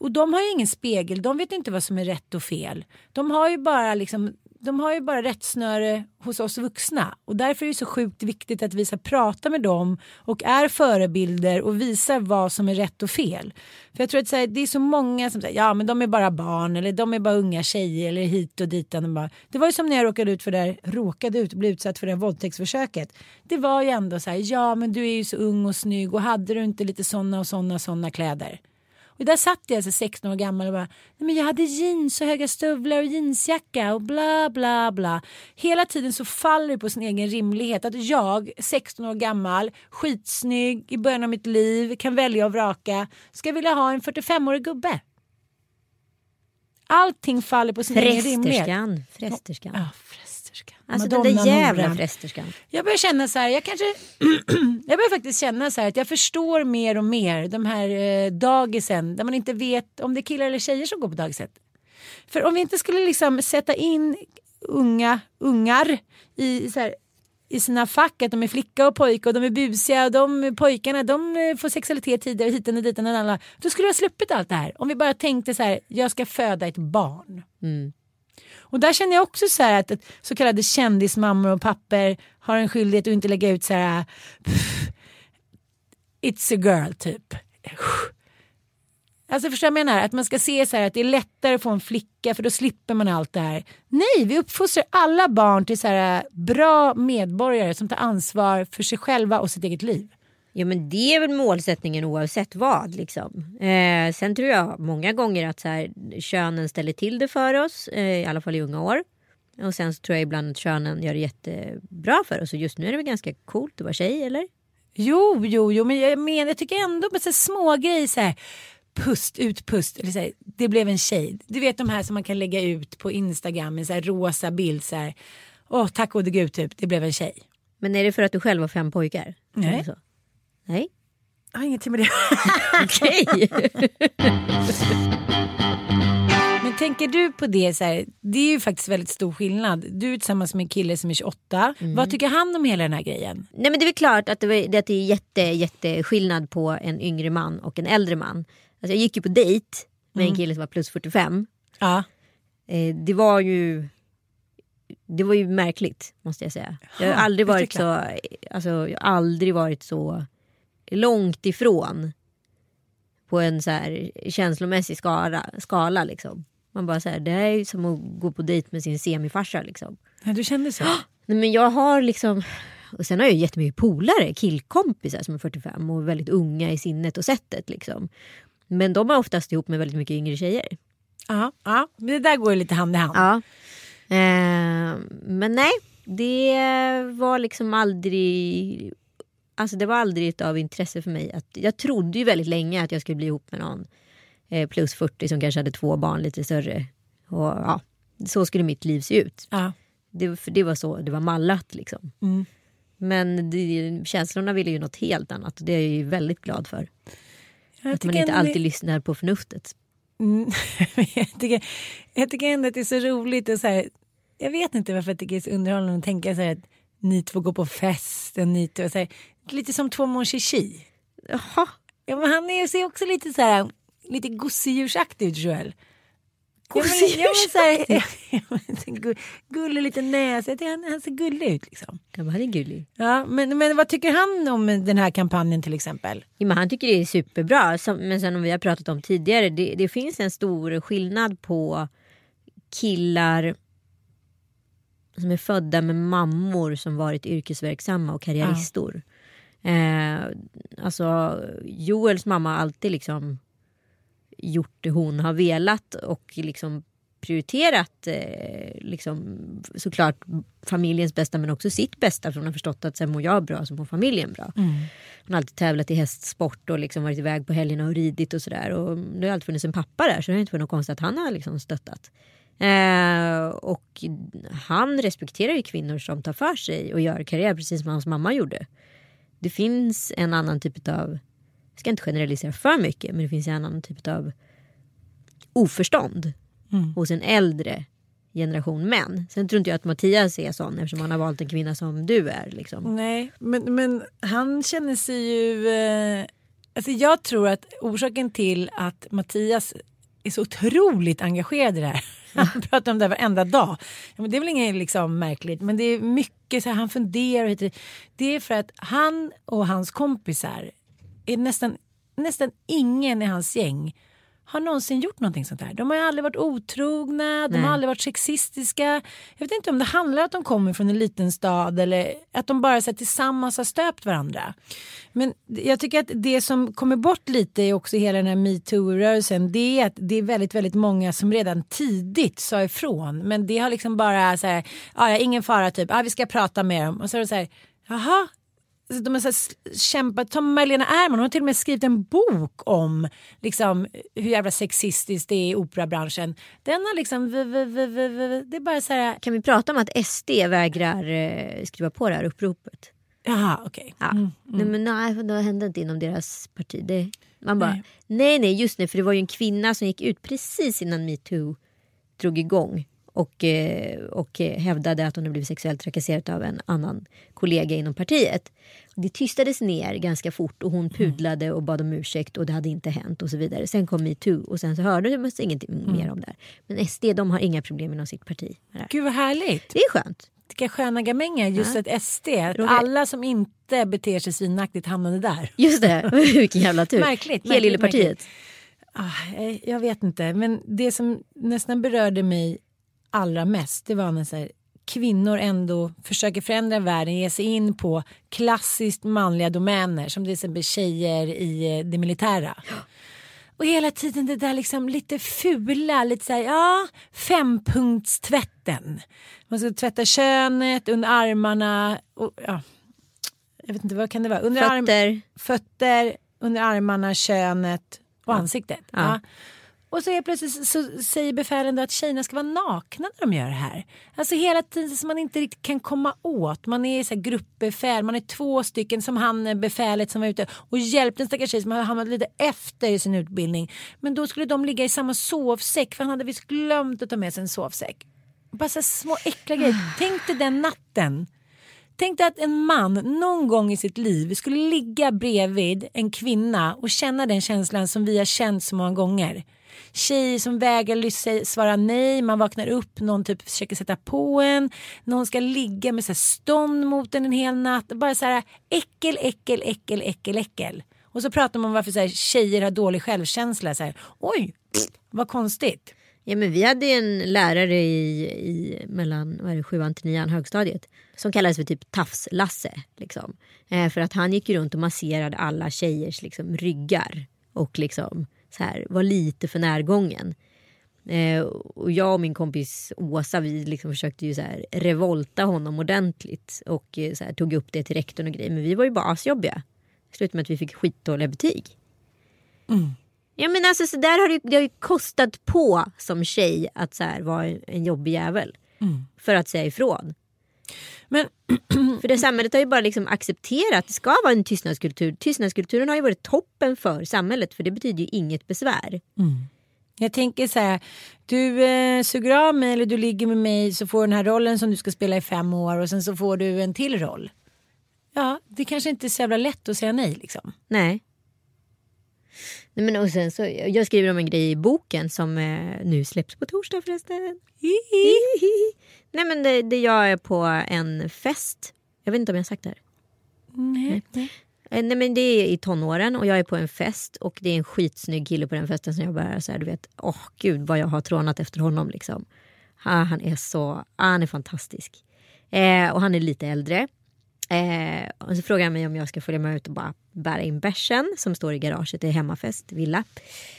Och de har ju ingen spegel, de vet inte vad som är rätt och fel. De har ju bara liksom de har ju bara rättsnöre hos oss vuxna och därför är det så sjukt viktigt att vi ska prata med dem och är förebilder och visar vad som är rätt och fel. För jag tror att så här, det är så många som säger ja men de är bara barn eller de är bara unga tjejer eller hit och dit. Och bara, det var ju som när jag råkade ut för det där, råkade ut, blev utsatt för det här våldtäktsförsöket. Det var ju ändå så här, ja men du är ju så ung och snygg och hade du inte lite sådana och sådana såna kläder. Och där satt jag alltså 16 år gammal och bara, nej men jag hade jeans och höga stövlar och jeansjacka och bla bla bla. Hela tiden så faller det på sin egen rimlighet att jag, 16 år gammal, skitsnygg i början av mitt liv, kan välja och vraka, ska vilja ha en 45-årig gubbe. Allting faller på sin egen rimlighet. Frästerskan. Frästerskan. Ja, Alltså den Madonna där jävla Noran. frästerskan. Jag börjar känna så här, jag kanske, jag börjar faktiskt känna så här att jag förstår mer och mer de här eh, dagisen där man inte vet om det är killar eller tjejer som går på dagiset. För om vi inte skulle liksom sätta in unga ungar i så här, i sina fack att de är flicka och pojke och de är busiga och de pojkarna de eh, får sexualitet tidigare hit och dit och alla. Då skulle jag ha sluppit allt det här. Om vi bara tänkte så här, jag ska föda ett barn. Och där känner jag också så här att, att så kallade kändismammor och papper har en skyldighet att inte lägga ut så här pff, It's a girl typ. Alltså förstår du vad jag menar? Att man ska se så här att det är lättare att få en flicka för då slipper man allt det här. Nej, vi uppfostrar alla barn till så här bra medborgare som tar ansvar för sig själva och sitt eget liv. Ja men det är väl målsättningen oavsett vad. Liksom. Eh, sen tror jag många gånger att så här, könen ställer till det för oss. Eh, I alla fall i unga år. Och sen så tror jag ibland att könen gör det jättebra för oss. Och just nu är det väl ganska coolt att vara tjej eller? Jo, jo, jo, men jag menar, jag tycker ändå med så små grejer så här. Pust, ut, pust. Eller så här, det blev en tjej. Du vet de här som man kan lägga ut på Instagram. En så här rosa bild så här. Åh, tack gode gud typ. Det blev en tjej. Men är det för att du själv har fem pojkar? Nej. Nej. Jag har ingenting med det. Okej. Men tänker du på det så här. Det är ju faktiskt väldigt stor skillnad. Du är tillsammans med en kille som är 28. Vad tycker han om hela den här grejen? Nej men det är väl klart att det, var, att det är jätte, jätte skillnad på en yngre man och en äldre man. Alltså jag gick ju på dejt med en kille som var plus 45. Ja. Eh, det var ju det var ju märkligt måste jag säga. Jag har aldrig varit så, alltså, jag har aldrig varit så långt ifrån på en så här känslomässig skala. skala liksom. Man bara så här, det är som att gå på dejt med sin semifarsa liksom. ja, du kände så? Nej, men jag har liksom och sen har jag ju jättemycket polare, killkompisar som är 45 och väldigt unga i sinnet och sättet liksom. Men de är oftast ihop med väldigt mycket yngre tjejer. Ja, ja. Men det där går ju lite hand i hand. Ja. Eh, men nej, det var liksom aldrig... Alltså det var aldrig av intresse för mig. Att, jag trodde ju väldigt länge att jag skulle bli ihop med någon eh, plus 40 som kanske hade två barn lite större. Och, ja, så skulle mitt liv se ut. Ja. Det, för det var så det var mallat liksom. Mm. Men det, känslorna ville ju något helt annat och det är jag ju väldigt glad för. Jag Att man inte alltid det- lyssnar på förnuftet. Mm. jag, tycker, jag tycker ändå att det är så roligt och så här, jag vet inte varför jag tycker det är så underhållande att tänka så här att ni två går på fest och ni två så här, lite som två Mon Chichi. Jaha. Ja men han är, ser också lite så här lite gosedjursaktig ut Joel. Gull- gullig liten näsa, han, han ser gullig ut liksom. Ja, men han är gullig. Ja, men, men vad tycker han om den här kampanjen till exempel? Ja, men han tycker det är superbra. Som, men sen om vi har pratat om tidigare. Det, det finns en stor skillnad på killar som är födda med mammor som varit yrkesverksamma och karriäristor. Eh, alltså Joels mamma har alltid liksom gjort det hon har velat och liksom prioriterat eh, liksom, såklart familjens bästa men också sitt bästa för hon har förstått att sen mår jag bra så mår familjen bra. Hon har alltid tävlat i hästsport och liksom varit iväg på helgerna och ridit och sådär. Och det har alltid funnits en pappa där så det har inte varit något konstigt att han har liksom stöttat. Eh, och han respekterar ju kvinnor som tar för sig och gör karriär precis som hans mamma gjorde. Det finns en annan typ av jag ska inte generalisera för mycket men det finns en annan typ av oförstånd Mm. hos en äldre generation män. Sen tror inte jag att Mattias är sån eftersom han har valt en kvinna som du är. Liksom. Nej, men, men han känner sig ju... Eh, alltså jag tror att orsaken till att Mattias är så otroligt engagerad i det här. Han pratar om det här varenda dag. Ja, men det är väl inget liksom märkligt men det är mycket så här, han funderar. och. Det är för att han och hans kompisar är nästan, nästan ingen i hans gäng har någonsin gjort någonting sånt här. De har ju aldrig varit otrogna, de Nej. har aldrig varit sexistiska. Jag vet inte om det handlar om att de kommer från en liten stad eller att de bara så här, tillsammans har stöpt varandra. Men jag tycker att det som kommer bort lite i också hela den här metoo-rörelsen det är att det är väldigt, väldigt många som redan tidigt sa ifrån. Men det har liksom bara så här, "Ah, ja, ingen fara typ, ah, vi ska prata med dem. Och så är det så här, jaha, de har så kämpat. Som Magdalena Ärman, hon har till och med skrivit en bok om liksom, hur jävla sexistiskt det är i operabranschen. Den har liksom, v- v- v- det är bara så här, Kan vi prata om att SD vägrar eh, skriva på det här uppropet? jaha okej. Ja. Mm, Nej, men nej, det hände inte inom deras parti. Det, man bara, Nej. nej. nej just nu för det var ju en kvinna som gick ut precis innan metoo drog igång och, eh, och hävdade att hon hade blivit sexuellt trakasserad av en annan kollega inom partiet. Det tystades ner ganska fort och hon pudlade och bad om ursäkt och det hade inte hänt och så vidare. Sen kom metoo och sen så hörde man ingenting mer om det här. Men SD de har inga problem inom sitt parti. med det här. Gud vad härligt. Det är skönt. Vilka sköna gamänger. Just Ja. att SD, att alla som inte beter sig svinaktigt hamnade där. Just det, vilken jävla tur. Märkligt, märkligt, Helylle-partiet. Ah, eh, jag vet inte, men det som nästan berörde mig allra mest det var när så här, kvinnor ändå försöker förändra världen, ge sig in på klassiskt manliga domäner som till exempel tjejer i eh, det militära. Och hela tiden det där liksom lite fula, lite så här, ja, fempunktstvätten. Man ska tvätta könet, under armarna och ja, jag vet inte vad kan det vara? Under arm- Fötter. fötter, under armarna, könet och ansiktet. Ja. Ja. Och så är plötsligt så säger befälen att tjejerna ska vara nakna när de gör det här. Alltså hela tiden som man inte riktigt kan komma åt. Man är så här gruppbefäl, man är två stycken som han eh, befälet som var ute och hjälpte en stackars tjej som hade hamnat lite efter i sin utbildning. Men då skulle de ligga i samma sovsäck för han hade visst glömt att ta med sig en sovsäck. Bara så små äckliga grejer. Tänk dig den natten. Tänk dig att en man någon gång i sitt liv skulle ligga bredvid en kvinna och känna den känslan som vi har känt så många gånger. Tjejer som vägrar lyssna, svara nej, man vaknar upp, någon typ försöker sätta på en, någon ska ligga med så här stånd mot en en hel natt. Bara så här äckel, äckel, äckel, äckel, äckel. Och så pratar man om varför så här, tjejer har dålig självkänsla. Så här, Oj, vad konstigt. Ja, men vi hade en lärare i, i mellan vad är det, sjuan till nian högstadiet som kallades för typ Tafs-Lasse. Liksom. Eh, för att han gick runt och masserade alla tjejers liksom, ryggar och liksom så här, var lite för närgången. Eh, och jag och min kompis Åsa vi liksom försökte ju så här revolta honom ordentligt och eh, så här, tog upp det till rektorn och grejer. Men vi var ju bara asjobbiga. Slutade med att vi fick skitdåliga betyg. Ja men alltså så där har det, det har ju kostat på som tjej att så här, vara en jobbig jävel. För att säga ifrån. Men För det samhället har ju bara liksom accepterat att det ska vara en tystnadskultur. Tystnadskulturen har ju varit toppen för samhället för det betyder ju inget besvär. Jag tänker så här, du eh, suger av mig eller du ligger med mig så får du den här rollen som du ska spela i fem år och sen så får du en till roll. Ja, det kanske inte är så jävla lätt att säga nej liksom. Nej. Nej men och sen så, jag skriver om en grej i boken som eh, nu släpps på torsdag förresten. Nej men det, det jag är på en fest. Jag vet inte om jag har sagt det här. Nej. Eh, Nej men det är i tonåren och jag är på en fest och det är en skitsnygg kille på den festen som jag bara så här, du vet, åh gud vad jag har trånat efter honom liksom. Ah, han är så, ah, han är fantastisk. Eh, och han är lite äldre. Eh, och så frågar han mig om jag ska följa med ut och bara bära in bärsen som står i garaget. Är hemmafest, villa,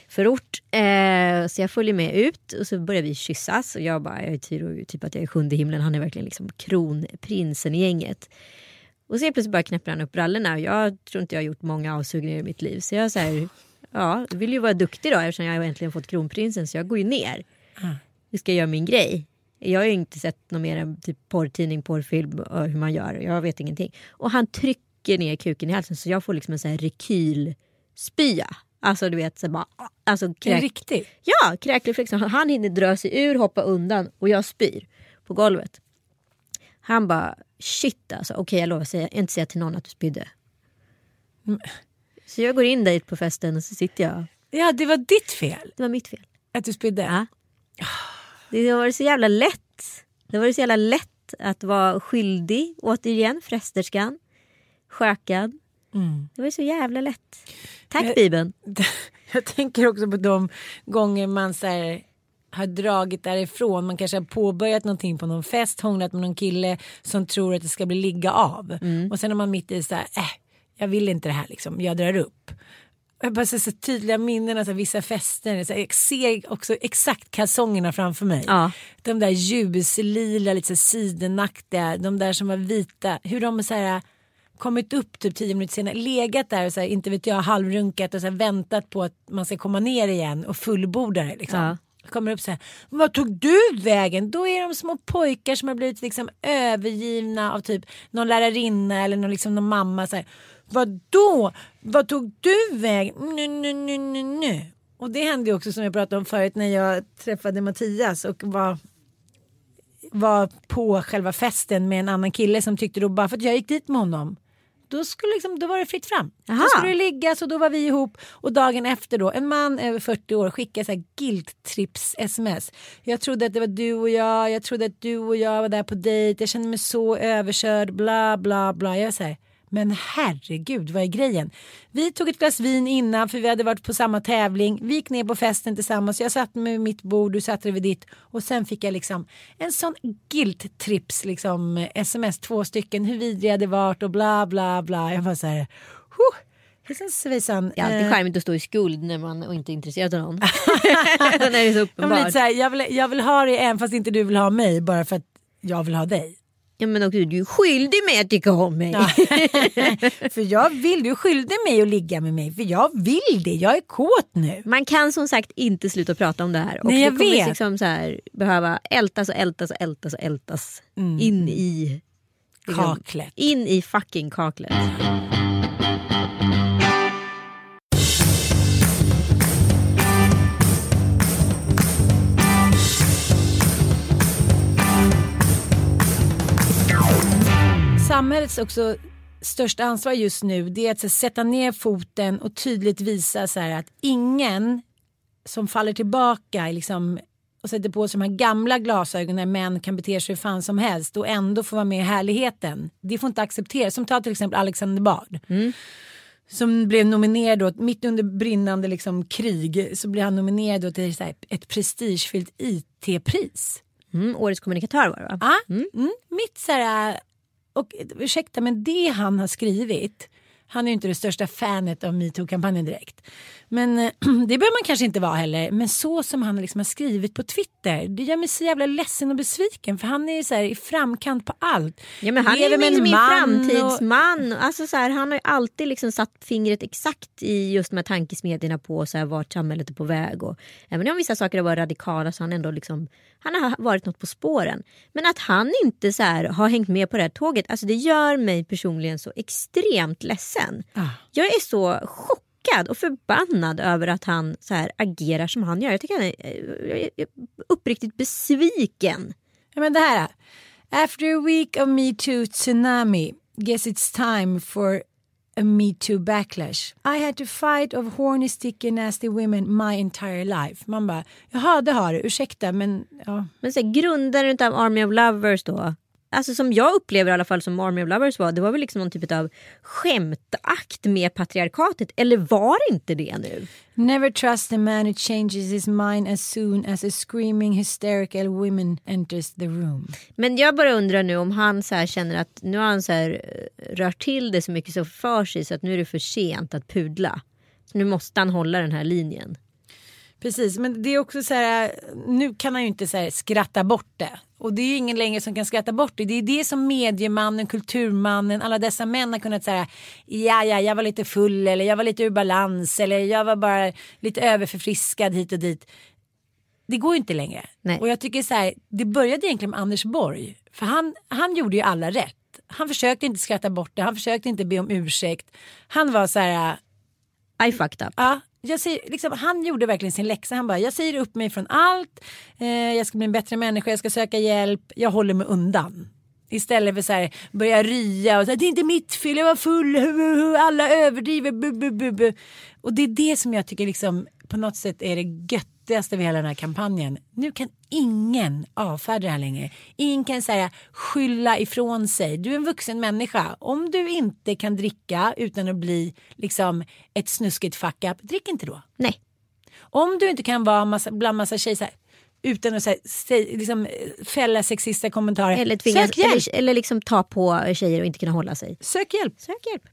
förort. Eh, så jag följer med ut och så börjar vi kyssas. Och jag bara, jag är typ, att jag är sjunde himlen. Han är verkligen liksom kronprinsen i gänget. Och så helt plötsligt bara knäpper han upp brallorna. Och jag tror inte jag har gjort många avsugningar i mitt liv. Så jag säger, ja, jag vill ju vara duktig då eftersom jag har äntligen fått kronprinsen. Så jag går ju ner. Jag ska göra min grej. Jag har ju inte sett något mer än typ porrtidning, porrfilm och hur man gör. Jag vet ingenting. Och han trycker ner kuken i halsen så jag får liksom en sån här rekyl spya. Alltså du vet, så bara, alltså kräk, riktigt? ja, kräkreflexen. Han hinner dra sig ur, hoppa undan och jag spyr på golvet. Han bara shit alltså, okej jag lovar säga, inte säga till någon att du spydde. Så jag går in dit på festen och så sitter jag. Ja, det var ditt fel Det var mitt fel. att du spydde. Ja. Det var så jävla lätt. Det var så jävla lätt att vara skyldig. Återigen fresterskan. Skökad. Det var så jävla lätt. Tack Men- Bibeln. Jag tänker också på de gånger man så här, har dragit därifrån. Man kanske har påbörjat någonting på någon fest, hånglat med någon kille som tror att det ska bli ligga av. Och sen är man mitt i så här, äh, jag vill inte det här liksom, jag drar upp. Jag bara ser så tydliga minnen av vissa fester. Så jag ser också exakt kalsongerna framför mig. Ja. De där ljuslila, lite sidenaktiga, de där som var vita. Hur de så här kommit upp typ tio minuter senare, legat där och så här, inte vet jag, halvrunkat och så här, väntat på att man ska komma ner igen och fullborda det. Liksom. Ja. Kommer upp så här, vad tog du vägen? Då är de små pojkar som har blivit liksom övergivna av typ någon lärarinna eller någon, liksom, någon mamma. Så här, Vadå? Vad tog du vägen? Nu, nu, nu, nu, nu. Och det hände ju också som jag pratade om förut när jag träffade Mattias och var var på själva festen med en annan kille som tyckte då bara för att jag gick dit med honom då, skulle liksom, då var det fritt fram. Aha. Då skulle det liggas och då var vi ihop. Och dagen efter då, en man över 40 år skickade så här guilt-trips-sms. Jag trodde att det var du och jag, jag trodde att du och jag var där på dejt, jag kände mig så överkörd, bla bla bla. Jag säger men herregud, vad är grejen? Vi tog ett glas vin innan för vi hade varit på samma tävling. Vi gick ner på festen tillsammans. Jag satt med mitt bord, du satte dig vid ditt. Och sen fick jag liksom en sån guilt-trips, liksom sms, två stycken, hur vidriga det varit och bla bla bla. Jag var så här, huh, hejsan svejsan. Det är alltid Eh, charmigt att stå i skuld när man inte är intresserad av någon. när det är så jag, uppenbart. lite så här, jag, vill, jag vill ha dig även fast inte du vill ha mig bara för att jag vill ha dig. Ja, men också, du är skyldig mig att tycka om mig. för jag vill, du är skyldig mig att ligga med mig för jag vill det, jag är kåt nu. Man kan som sagt inte sluta prata om det här. Och Nej, jag det kommer vet. liksom så här, behöva ältas och ältas och ältas och ältas in i liksom, Kaklet. In i fucking kaklet. Samhällets också största ansvar just nu det är att sätta ner foten och tydligt visa så här, att ingen som faller tillbaka liksom, och sätter på sig de här gamla glasögonen när män kan bete sig hur fan som helst och ändå få vara med i härligheten. Det får inte accepteras. Som ta till exempel Alexander Bard. Som blev nominerad då, mitt under brinnande liksom, krig så blev han nominerad då till här, ett prestigefyllt IT-pris. Mm, årets kommunikatör var det va? Ja, mm. mitt så här, och ursäkta men det han har skrivit, han är ju inte det största fanet av metoo-kampanjen direkt. Men eh, det behöver man kanske inte vara heller. Men så som han liksom har skrivit på Twitter, det gör mig så jävla ledsen och besviken för han är ju så här i framkant på allt. Ja, men han Lever är ju min man framtidsman. Alltså, så här, han har ju alltid liksom satt fingret exakt i just de här tankesmedjorna på så här, vart samhället är på väg. Och, även om vissa saker har varit radikala så han ändå liksom, han har varit något på spåren. Men att han inte så här, har hängt med på det här tåget, alltså, det gör mig personligen så extremt ledsen. Ah. Jag är så chockad och förbannad över att han så här, agerar som han gör. Jag tycker han är, jag är uppriktigt besviken. Ja, men det här. After a week of Me Too tsunami, guess it's time for a Me Too backlash. I had to fight of horny, sticky, nasty women my entire life. Man bara, jaha det har du, ursäkta men ja. Men så grundaren av Army of Lovers då. Alltså som jag upplever i alla fall som Army of Lovers var. Det var väl liksom någon typ av skämtakt med patriarkatet. Eller var det inte det nu? Never trust a man who changes his mind as soon as a screaming hysterical woman enters the room. Men jag bara undrar nu om han så här känner att nu har han så här eh, rört till det så mycket så för sig så att nu är det för sent att pudla. Så nu måste han hålla den här linjen. Precis, men det är också så här, nu kan han ju inte så skratta bort det. Och det är ju ingen längre som kan skratta bort det. Det är det som mediemannen, kulturmannen, alla dessa män har kunnat säga. Ja, ja, jag var lite full eller jag var lite ur balans eller jag var bara lite överförfriskad hit och dit. Det går ju inte längre. Nej. Och jag tycker så här, det började egentligen med Anders Borg. För han, han gjorde ju alla rätt. Han försökte inte skratta bort det, han försökte inte be om ursäkt. Han var så här, I fucked up. Ja, jag säger, liksom, han gjorde verkligen sin läxa. Han bara, jag säger upp mig från allt. Eh, jag ska bli en bättre människa, jag ska söka hjälp. Jag håller mig undan. Istället för så här, börja rya och säga det är inte mitt fel, jag var full, alla överdriver. Bu, bu, bu, bu. Och det är det som jag tycker liksom, på något sätt är det göttigaste med hela den här kampanjen. Nu kan ingen avfärda det här längre. Ingen kan säga skylla ifrån sig. Du är en vuxen människa. Om du inte kan dricka utan att bli liksom ett snuskigt fuck up, drick inte då. Nej. Om du inte kan vara massa, bland massa tjejer utan att säg, liksom, fälla sexistiska kommentarer. Eller, tvingas, Sök hjälp. eller, eller liksom ta på tjejer och inte kunna hålla sig. Sök hjälp. Sök hjälp.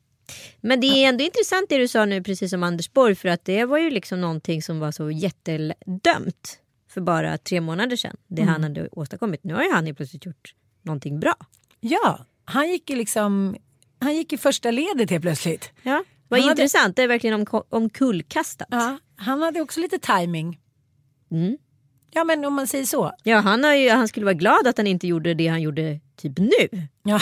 Men det är ändå intressant det du sa nu precis som Anders Borg för att det var ju liksom någonting som var så jättedömt för bara tre månader sedan. Det han hade åstadkommit. Nu har ju han ju plötsligt gjort någonting bra. Ja, han gick ju liksom han gick i första ledet helt plötsligt. Ja. Vad Han hade- intressant, det är verkligen om, omkullkastat. Ja, han hade också lite timing. Mm. Ja men om man säger så. Ja, han, har ju, han skulle vara glad att han inte gjorde det han gjorde typ nu. Ja,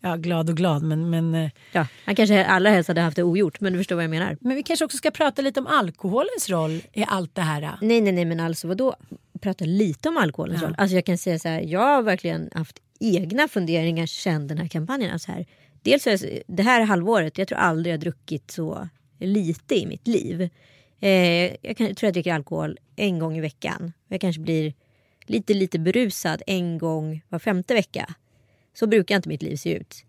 ja glad och glad men, men, eh, Ja, han kanske allra helst hade haft det ogjort men du förstår vad jag menar. men vi kanske också ska prata lite om alkoholens roll i allt det här. Nej, nej, nej, men alltså vadå? Prata lite om alkoholens Ja. roll. Alltså jag kan säga så här, jag har verkligen haft egna funderingar sedan den här kampanjen. Alltså här, dels jag- det här halvåret, jag tror aldrig jag druckit så lite i mitt liv. Eh, jag kan, tror jag dricker alkohol en gång i veckan. Jag kanske blir lite, lite berusad en gång var femte vecka. Så brukar inte mitt liv se ut.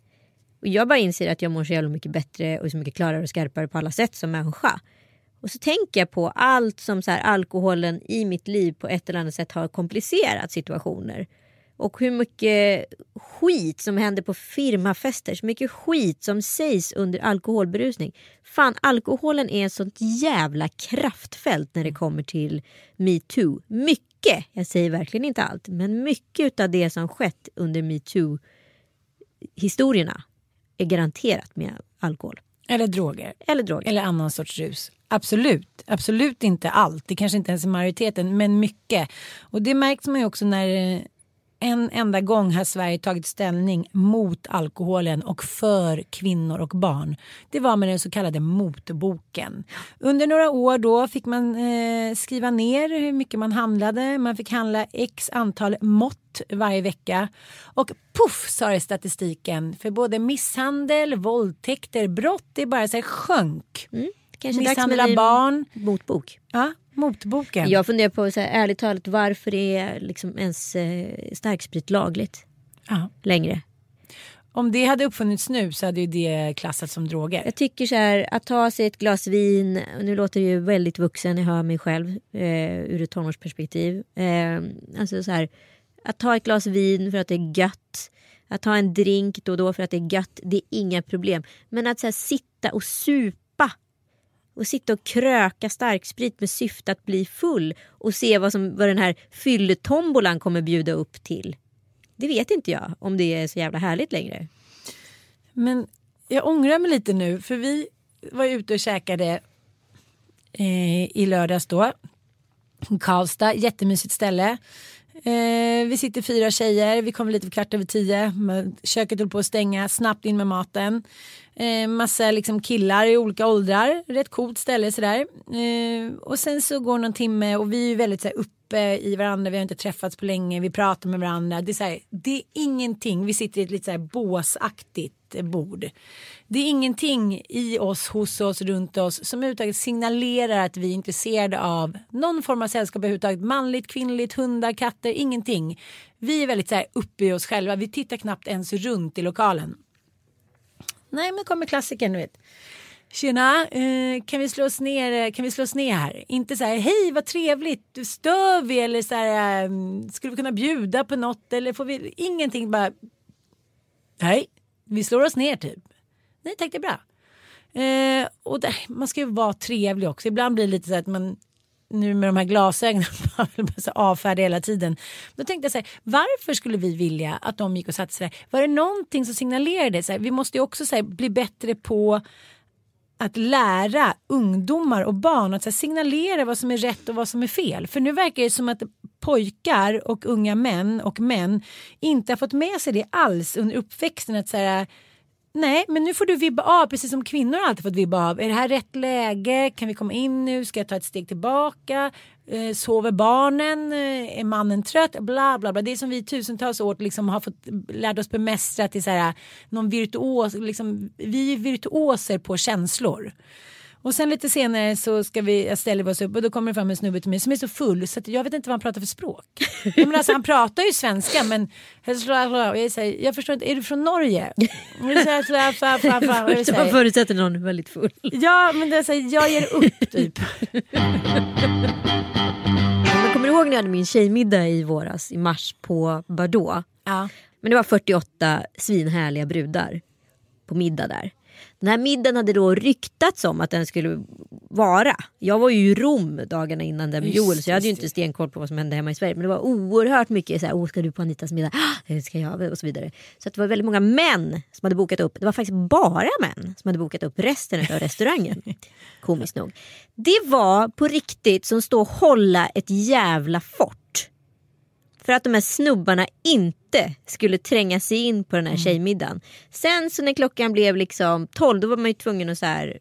Och jag bara inser att jag mår så jävla mycket bättre och så mycket klarare och skarpare på alla sätt som människa. Och så tänker jag på allt som så här, alkoholen i mitt liv på ett eller annat sätt har komplicerat situationer. Och hur mycket skit som händer på firmafester, så mycket skit som sägs under alkoholberusning. Fan, alkoholen är ett sånt jävla kraftfält när det kommer till metoo. Mycket, jag säger verkligen inte allt, men mycket av det som skett under metoo historierna är garanterat med alkohol. Eller droger. Eller droger. Eller annan sorts rus. Absolut. Absolut inte allt. Det kanske inte ens är majoriteten, men mycket. Och det märks man ju också när eh, en enda gång har Sverige tagit ställning mot alkoholen och för kvinnor och barn. Det var med den så kallade motboken. Under några år då fick man eh, skriva ner hur mycket man handlade. Man fick handla x antal mått varje vecka. Och puff sa det statistiken för både misshandel, våldtäkter, brott. Det bara så här sjönk. Kanske med Misshandla en ny barn. motbok. Ja, motboken. Jag funderar på, så här, ärligt talat, varför är liksom ens eh, starksprit lagligt Ja. längre? Om det hade uppfunnits nu så hade ju det klassats som droger. Jag tycker så här, att ta sig ett glas vin, nu låter det ju väldigt vuxen, jag hör mig själv eh, ur ett tonårsperspektiv. Eh, alltså så här, att ta ett glas vin för att det är gött, att ta en drink då och då för att det är gött, det är inga problem. Men att så här, sitta och supa och sitta och kröka starksprit med syfte att bli full och se vad, som, vad den här fylletombolan kommer bjuda upp till. Det vet inte jag om det är så jävla härligt längre. Men jag ångrar mig lite nu för vi var ute och käkade eh, i lördags då. Karlstad, jättemysigt ställe. Eh, vi sitter fyra tjejer, vi kommer lite för kvart över tio. Köket höll på att stänga, snabbt in med maten. Eh, massa liksom killar i olika åldrar, rätt coolt ställe sådär. Eh, och sen så går någon timme och vi är väldigt såhär, uppe i varandra, vi har inte träffats på länge, vi pratar med varandra. Det är, såhär, det är ingenting, vi sitter i ett lite såhär, båsaktigt bord. Det är ingenting i oss, hos oss, runt oss som överhuvudtaget signalerar att vi är intresserade av någon form av sällskap överhuvudtaget. Manligt, kvinnligt, hundar, katter, ingenting. Vi är väldigt så här uppe i oss själva. Vi tittar knappt ens runt i lokalen. Nej, men kommer klassikern, du vet. Tjena, eh, kan, vi slå oss ner, eh, kan vi slå oss ner här? Inte så här, hej vad trevligt, stör vi eller så här, eh, skulle vi kunna bjuda på något eller får vi ingenting bara. Nej, vi slår oss ner typ. Nej tack det är bra. Eh, och det, man ska ju vara trevlig också. Ibland blir det lite så att man nu med de här glasögonen avfärdar avfärda hela tiden. Då tänkte jag så här, varför skulle vi vilja att de gick och satte sig där? Var det någonting som signalerade? Så här, vi måste ju också så här, bli bättre på att lära ungdomar och barn att så här, signalera vad som är rätt och vad som är fel. För nu verkar det som att pojkar och unga män och män inte har fått med sig det alls under uppväxten. Att så här, Nej, men nu får du vibba av precis som kvinnor alltid fått vibba av. Är det här rätt läge? Kan vi komma in nu? Ska jag ta ett steg tillbaka? Eh, sover barnen? Eh, är mannen trött? Bla bla bla. Det är som vi i tusentals år liksom har fått lärt oss bemästra till så här, någon virtuos. Liksom, vi är virtuoser på känslor. Och sen lite senare så ska vi, jag ställer vi oss upp och då kommer det fram en snubbe till mig som är så full så att jag vet inte vad han pratar för språk. Jag menar, alltså, han pratar ju svenska men jag, säger, jag förstår inte, är du från Norge? Jag jag man förutsätter någon är väldigt full. Ja men det så här, jag ger upp typ. Men kommer du ihåg när jag hade min tjejmiddag i våras i mars på Bordeaux? Ja. Men det var 48 svinhärliga brudar på middag där. Den här middagen hade då ryktats om att den skulle vara. Jag var ju i Rom dagarna innan där med Joel så jag hade ju inte stenkoll på vad som hände hemma i Sverige. Men det var oerhört mycket så här, åh ska du på Anitas middag? Ah, det ska jag och så vidare. Så det var väldigt många män som hade bokat upp. Det var faktiskt bara män som hade bokat upp resten av restaurangen. Komiskt nog. Det var på riktigt som stå och hålla ett jävla fort. För att de här snubbarna inte skulle tränga sig in på den här tjejmiddagen. Sen så när klockan blev liksom 12 då var man ju tvungen att så här,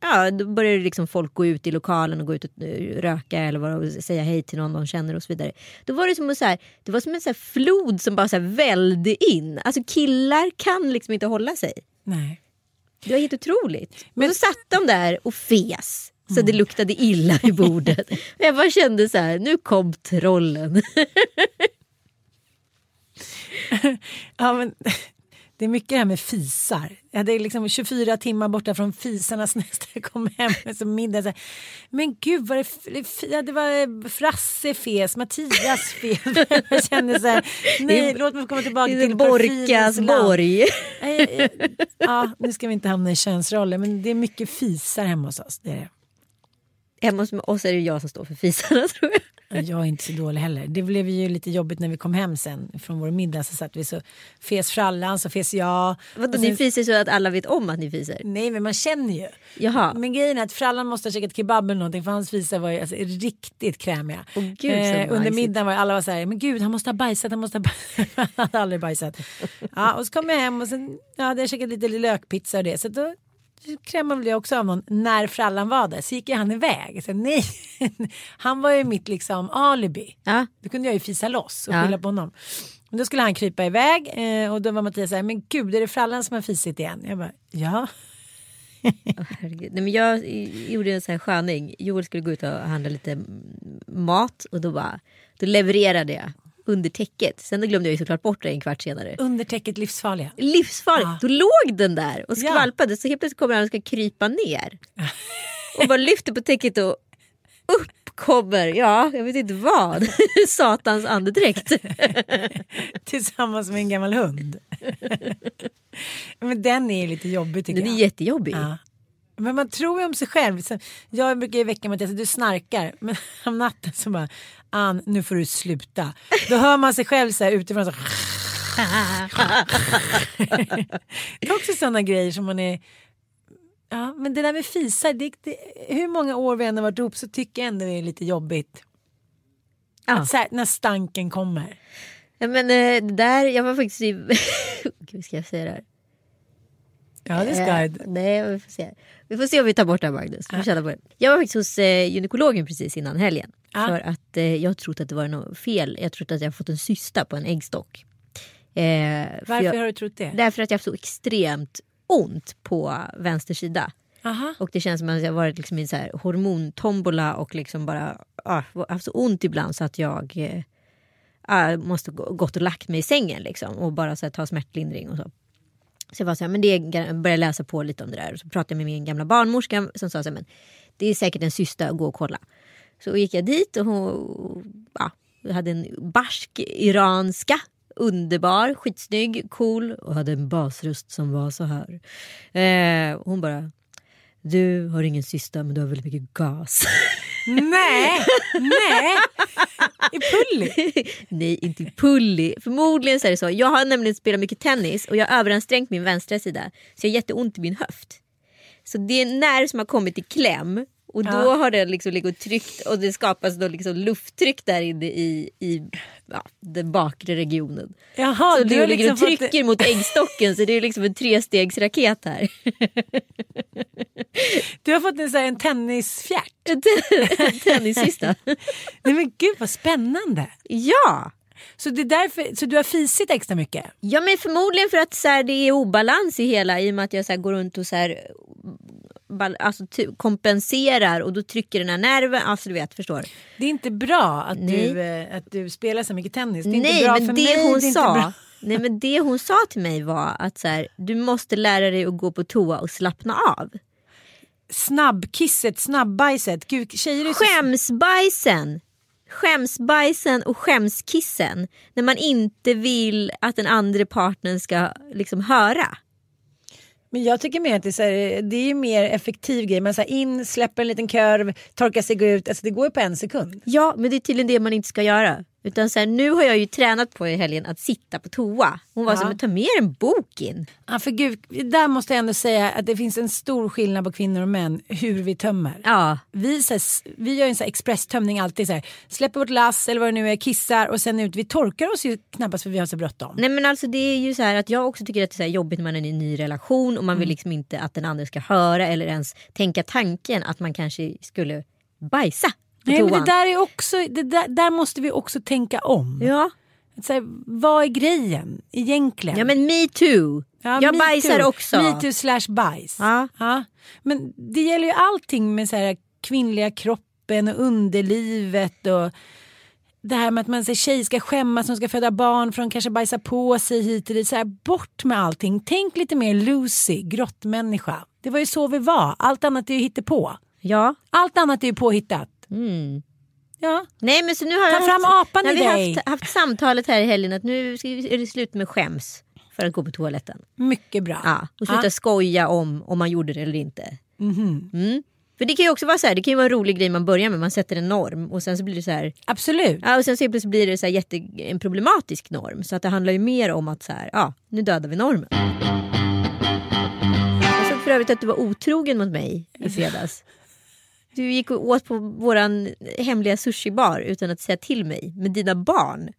Ja, då började liksom folk gå ut i lokalen och gå ut och eh, röka eller vad, och säga hej till någon de känner och så vidare. Då var det som, så här, det var som en så här flod som bara så välde in. Alltså killar kan liksom inte hålla sig. Nej. Det var helt otroligt. Men så satt de där och fes. Så det luktade illa i bordet. Jag bara kände så här, nu kom trollen. Ja, men, det är mycket det här med fisar. Jag hade liksom 24 timmar borta från fisarnas nest. Jag kom hem med middag. Så här, men gud, vad det, ja, det var Frasse fes, Mattias fes. Jag kände så här, nej, låt mig komma tillbaka till Borkas borg. Eh, Ja, nu ska vi inte hamna i könsroller, men det är mycket fisar hemma hos oss. Det är det. Hemma hos oss är det jag som står för fisarna tror jag. Ja, Jag är inte så dålig heller. Det blev ju lite jobbigt när vi kom hem sen från vår middag. Så satt vi så fes frallan, så fes jag. Vadå, Och ni sen- fiser så att alla vet om att ni fiser? Nej men man känner ju. Jaha. Men grejen är att frallan måste ha käkat kebab eller någonting för hans fisar var ju alltså, riktigt krämiga. Åh, gud, så under middagen var alla var så här, men gud han måste ha bajsat, han måste ha bajsat. han hade aldrig bajsat. Ja, och så kom jag hem och sen ja, hade jag käkat lite lökpizza och det. Så då krämade jag också av någon när frallan var där. Så gick han iväg. Så, nej, han var ju mitt liksom alibi. Ja. Då kunde jag ju fisa loss och Ja. skylla på honom. Men då skulle han krypa iväg eh, och då var Mattias så här, men gud är det frallan som har fisit igen? Jag bara, ja. Herregud. Nej, men jag gjorde en sån här sköning. Joel skulle gå ut och handla lite mat och då, bara, då levererade jag under täcket. Sen då glömde jag ju såklart bort det en kvart senare. Under täcket livsfarliga. Livsfarligt. Ja. Då låg den där och Ja. skvalpade så helt plötsligt kommer han och ska krypa ner. Och bara lyfter på täcket och upp kommer, ja jag vet inte vad, satans andedräkt. Tillsammans med en gammal hund. men den är lite jobbig tycker Den är jag. jättejobbig. Ja. Men man tror ju om sig själv. Jag brukar ju väcka Mattias, du snarkar. Men om natten så bara, Ann nu får du sluta. Då hör man sig själv så här utifrån. Så... det är också sådana grejer som man är... Ja, men det där med fisar, det, det, hur många år vi än har varit ihop så tycker jag ändå det är lite jobbigt. Ja. Att här, när stanken kommer. Ja, men eh, där, jag var faktiskt i... Gud, ska jag säga det här? Ja, det ska Eh. Nej, vi får se. Vi får se om vi tar bort det här Magnus. Vi känna på det. Jag var faktiskt hos eh, gynekologen precis innan helgen. Ja. För att eh, jag trodde att det var något fel. Jag trodde att jag fått en cysta på en äggstock. Eh, för Varför jag, har du trott det? Därför att jag har haft så extremt ont på vänster sida. Aha. Och det känns som att jag varit liksom i en så här hormontombola och liksom bara ah, haft så ont ibland så att jag ah, måste gå, gått och lagt mig i sängen liksom och bara så här, ta smärtlindring och så. Så jag var så här, men det började läsa på lite om det där och så pratade jag med min gamla barnmorska som sa så här, men det är säkert en cysta, gå och kolla. Så gick jag dit och hon ja, hade en barsk iranska underbar, skitsnygg, cool och hade en basröst som var så här. Eh, hon bara, du har ingen cysta men du har väldigt mycket gas. Nej, nej. I pulli. Nej, inte i pulli. Förmodligen så är det så. Jag har nämligen spelat mycket tennis och jag har överansträngt min vänstra sida. Så jag har jätteont i min höft. Så det är en nerv som har kommit i kläm Och då Ja. har den liksom legat tryckt och det skapas då liksom lufttryck där inne i, i ja, den bakre regionen. Jaha, så du du liksom trycker mot äggstocken så det är liksom en trestegsraket här. Du har fått en, så här, en tennisfjärt. En Tennissista. Nej men gud vad spännande. ja! Så, det är därför, så du har fisit extra mycket? Ja men förmodligen för att så här, det är obalans i hela i och med att jag så här, går runt och så här, alltså, kompenserar och då trycker den här nerven. Alltså du vet, förstår. Det är inte bra att, Nej. du, eh, att du spelar så mycket tennis. Det är inte Nej bra men för det mig. hon det inte sa. Nej men det hon sa till mig var att så här, du måste lära dig att gå på toa och slappna av. Snabbkisset, snabbbajset. Gud, tjejer är så... Skämsbajsen. Skämsbajsen och skämskissen. När man inte vill att den andra partnern ska liksom höra. Men jag tycker mer att det är, så här, det är mer effektiv grej. Man så här, in, släpper en liten kurv, torkar sig, går ut. Alltså det går ju på en sekund. Ja men det är tydligen det man inte ska göra. Utan så här, nu har jag ju tränat på i helgen att sitta på toa. Hon var Ja. så men ta med en bok in. Ja, för gud, där måste jag ändå säga att det finns en stor skillnad på kvinnor och män hur vi tömmer. Ja. Vi, så här, vi gör en så här expresstömning alltid så här, släpper vårt lass eller vad det nu är, kissar och sen ut. Vi torkar oss ju knappast för vi har så bråttom. Nej men alltså det är ju så här att jag också tycker att det är så här jobbigt när man är i en ny relation och man Mm. vill liksom inte att den andra ska höra eller ens tänka tanken att man kanske skulle bajsa Nej, men det där, är också, det där, där måste vi också tänka om. Ja. Så här, vad är grejen egentligen? ja men me too. Ja, jag me bajsar too. också. Me too slash bajs. Ja. Men det gäller ju allting med så här, kvinnliga kroppen och underlivet och det här med att man säger tjej ska skämmas, hon ska föda barn för hon kanske bajsar på sig hit och dit. Så här, bort med allting. Tänk lite mer Lucy, grottmänniska. Det var ju så vi var. Allt annat är ju hittepå. Ja. Allt annat är ju påhittat. Mm. Ja. Nej men så nu har Ta fram haft, apan i vi dig. haft, haft samtalet här i helgen att nu är det slut med skäms för att gå på toaletten. Mycket bra. Ja, och sluta Ja. skoja om om man gjorde det eller inte. Mhm. Mm. För det kan ju också vara så här, det kan ju vara en rolig grej man börjar med, man sätter en norm och sen så blir det så här, Absolut. ja, och sen så blir det så här jätte, en problematisk norm. Så att det handlar ju mer om att så här, ja, nu dödar vi normen. Jag såg för övrigt att du var otrogen mot mig i fredags. Du gick och åt på våran hemliga sushibar utan att säga till mig med dina barn.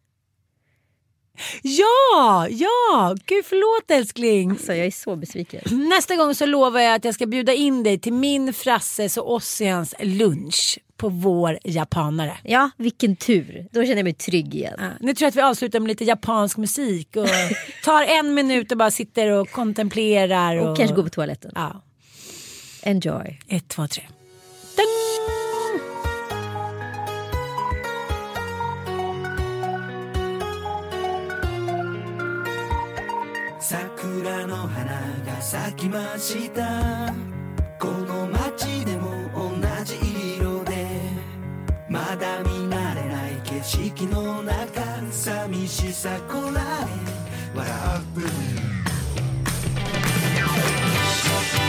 Ja, ja! Gud förlåt älskling. Så jag är så besviken. Nästa gång så lovar jag att jag ska bjuda in dig till min, Frasses och Ossians lunch på vår japanare. Ja, vilken tur. Då känner jag mig trygg igen. Ja, nu tror jag att vi avslutar med lite japansk musik och tar en minut och bara sitter och kontemplerar. Och, Och kanske gå på toaletten. Ja, Enjoy. ett, två, tre. Ding! 桜の花が咲きました。この街でも同じ色で。まだ見慣れない景色の中寂しさこらえ。笑う「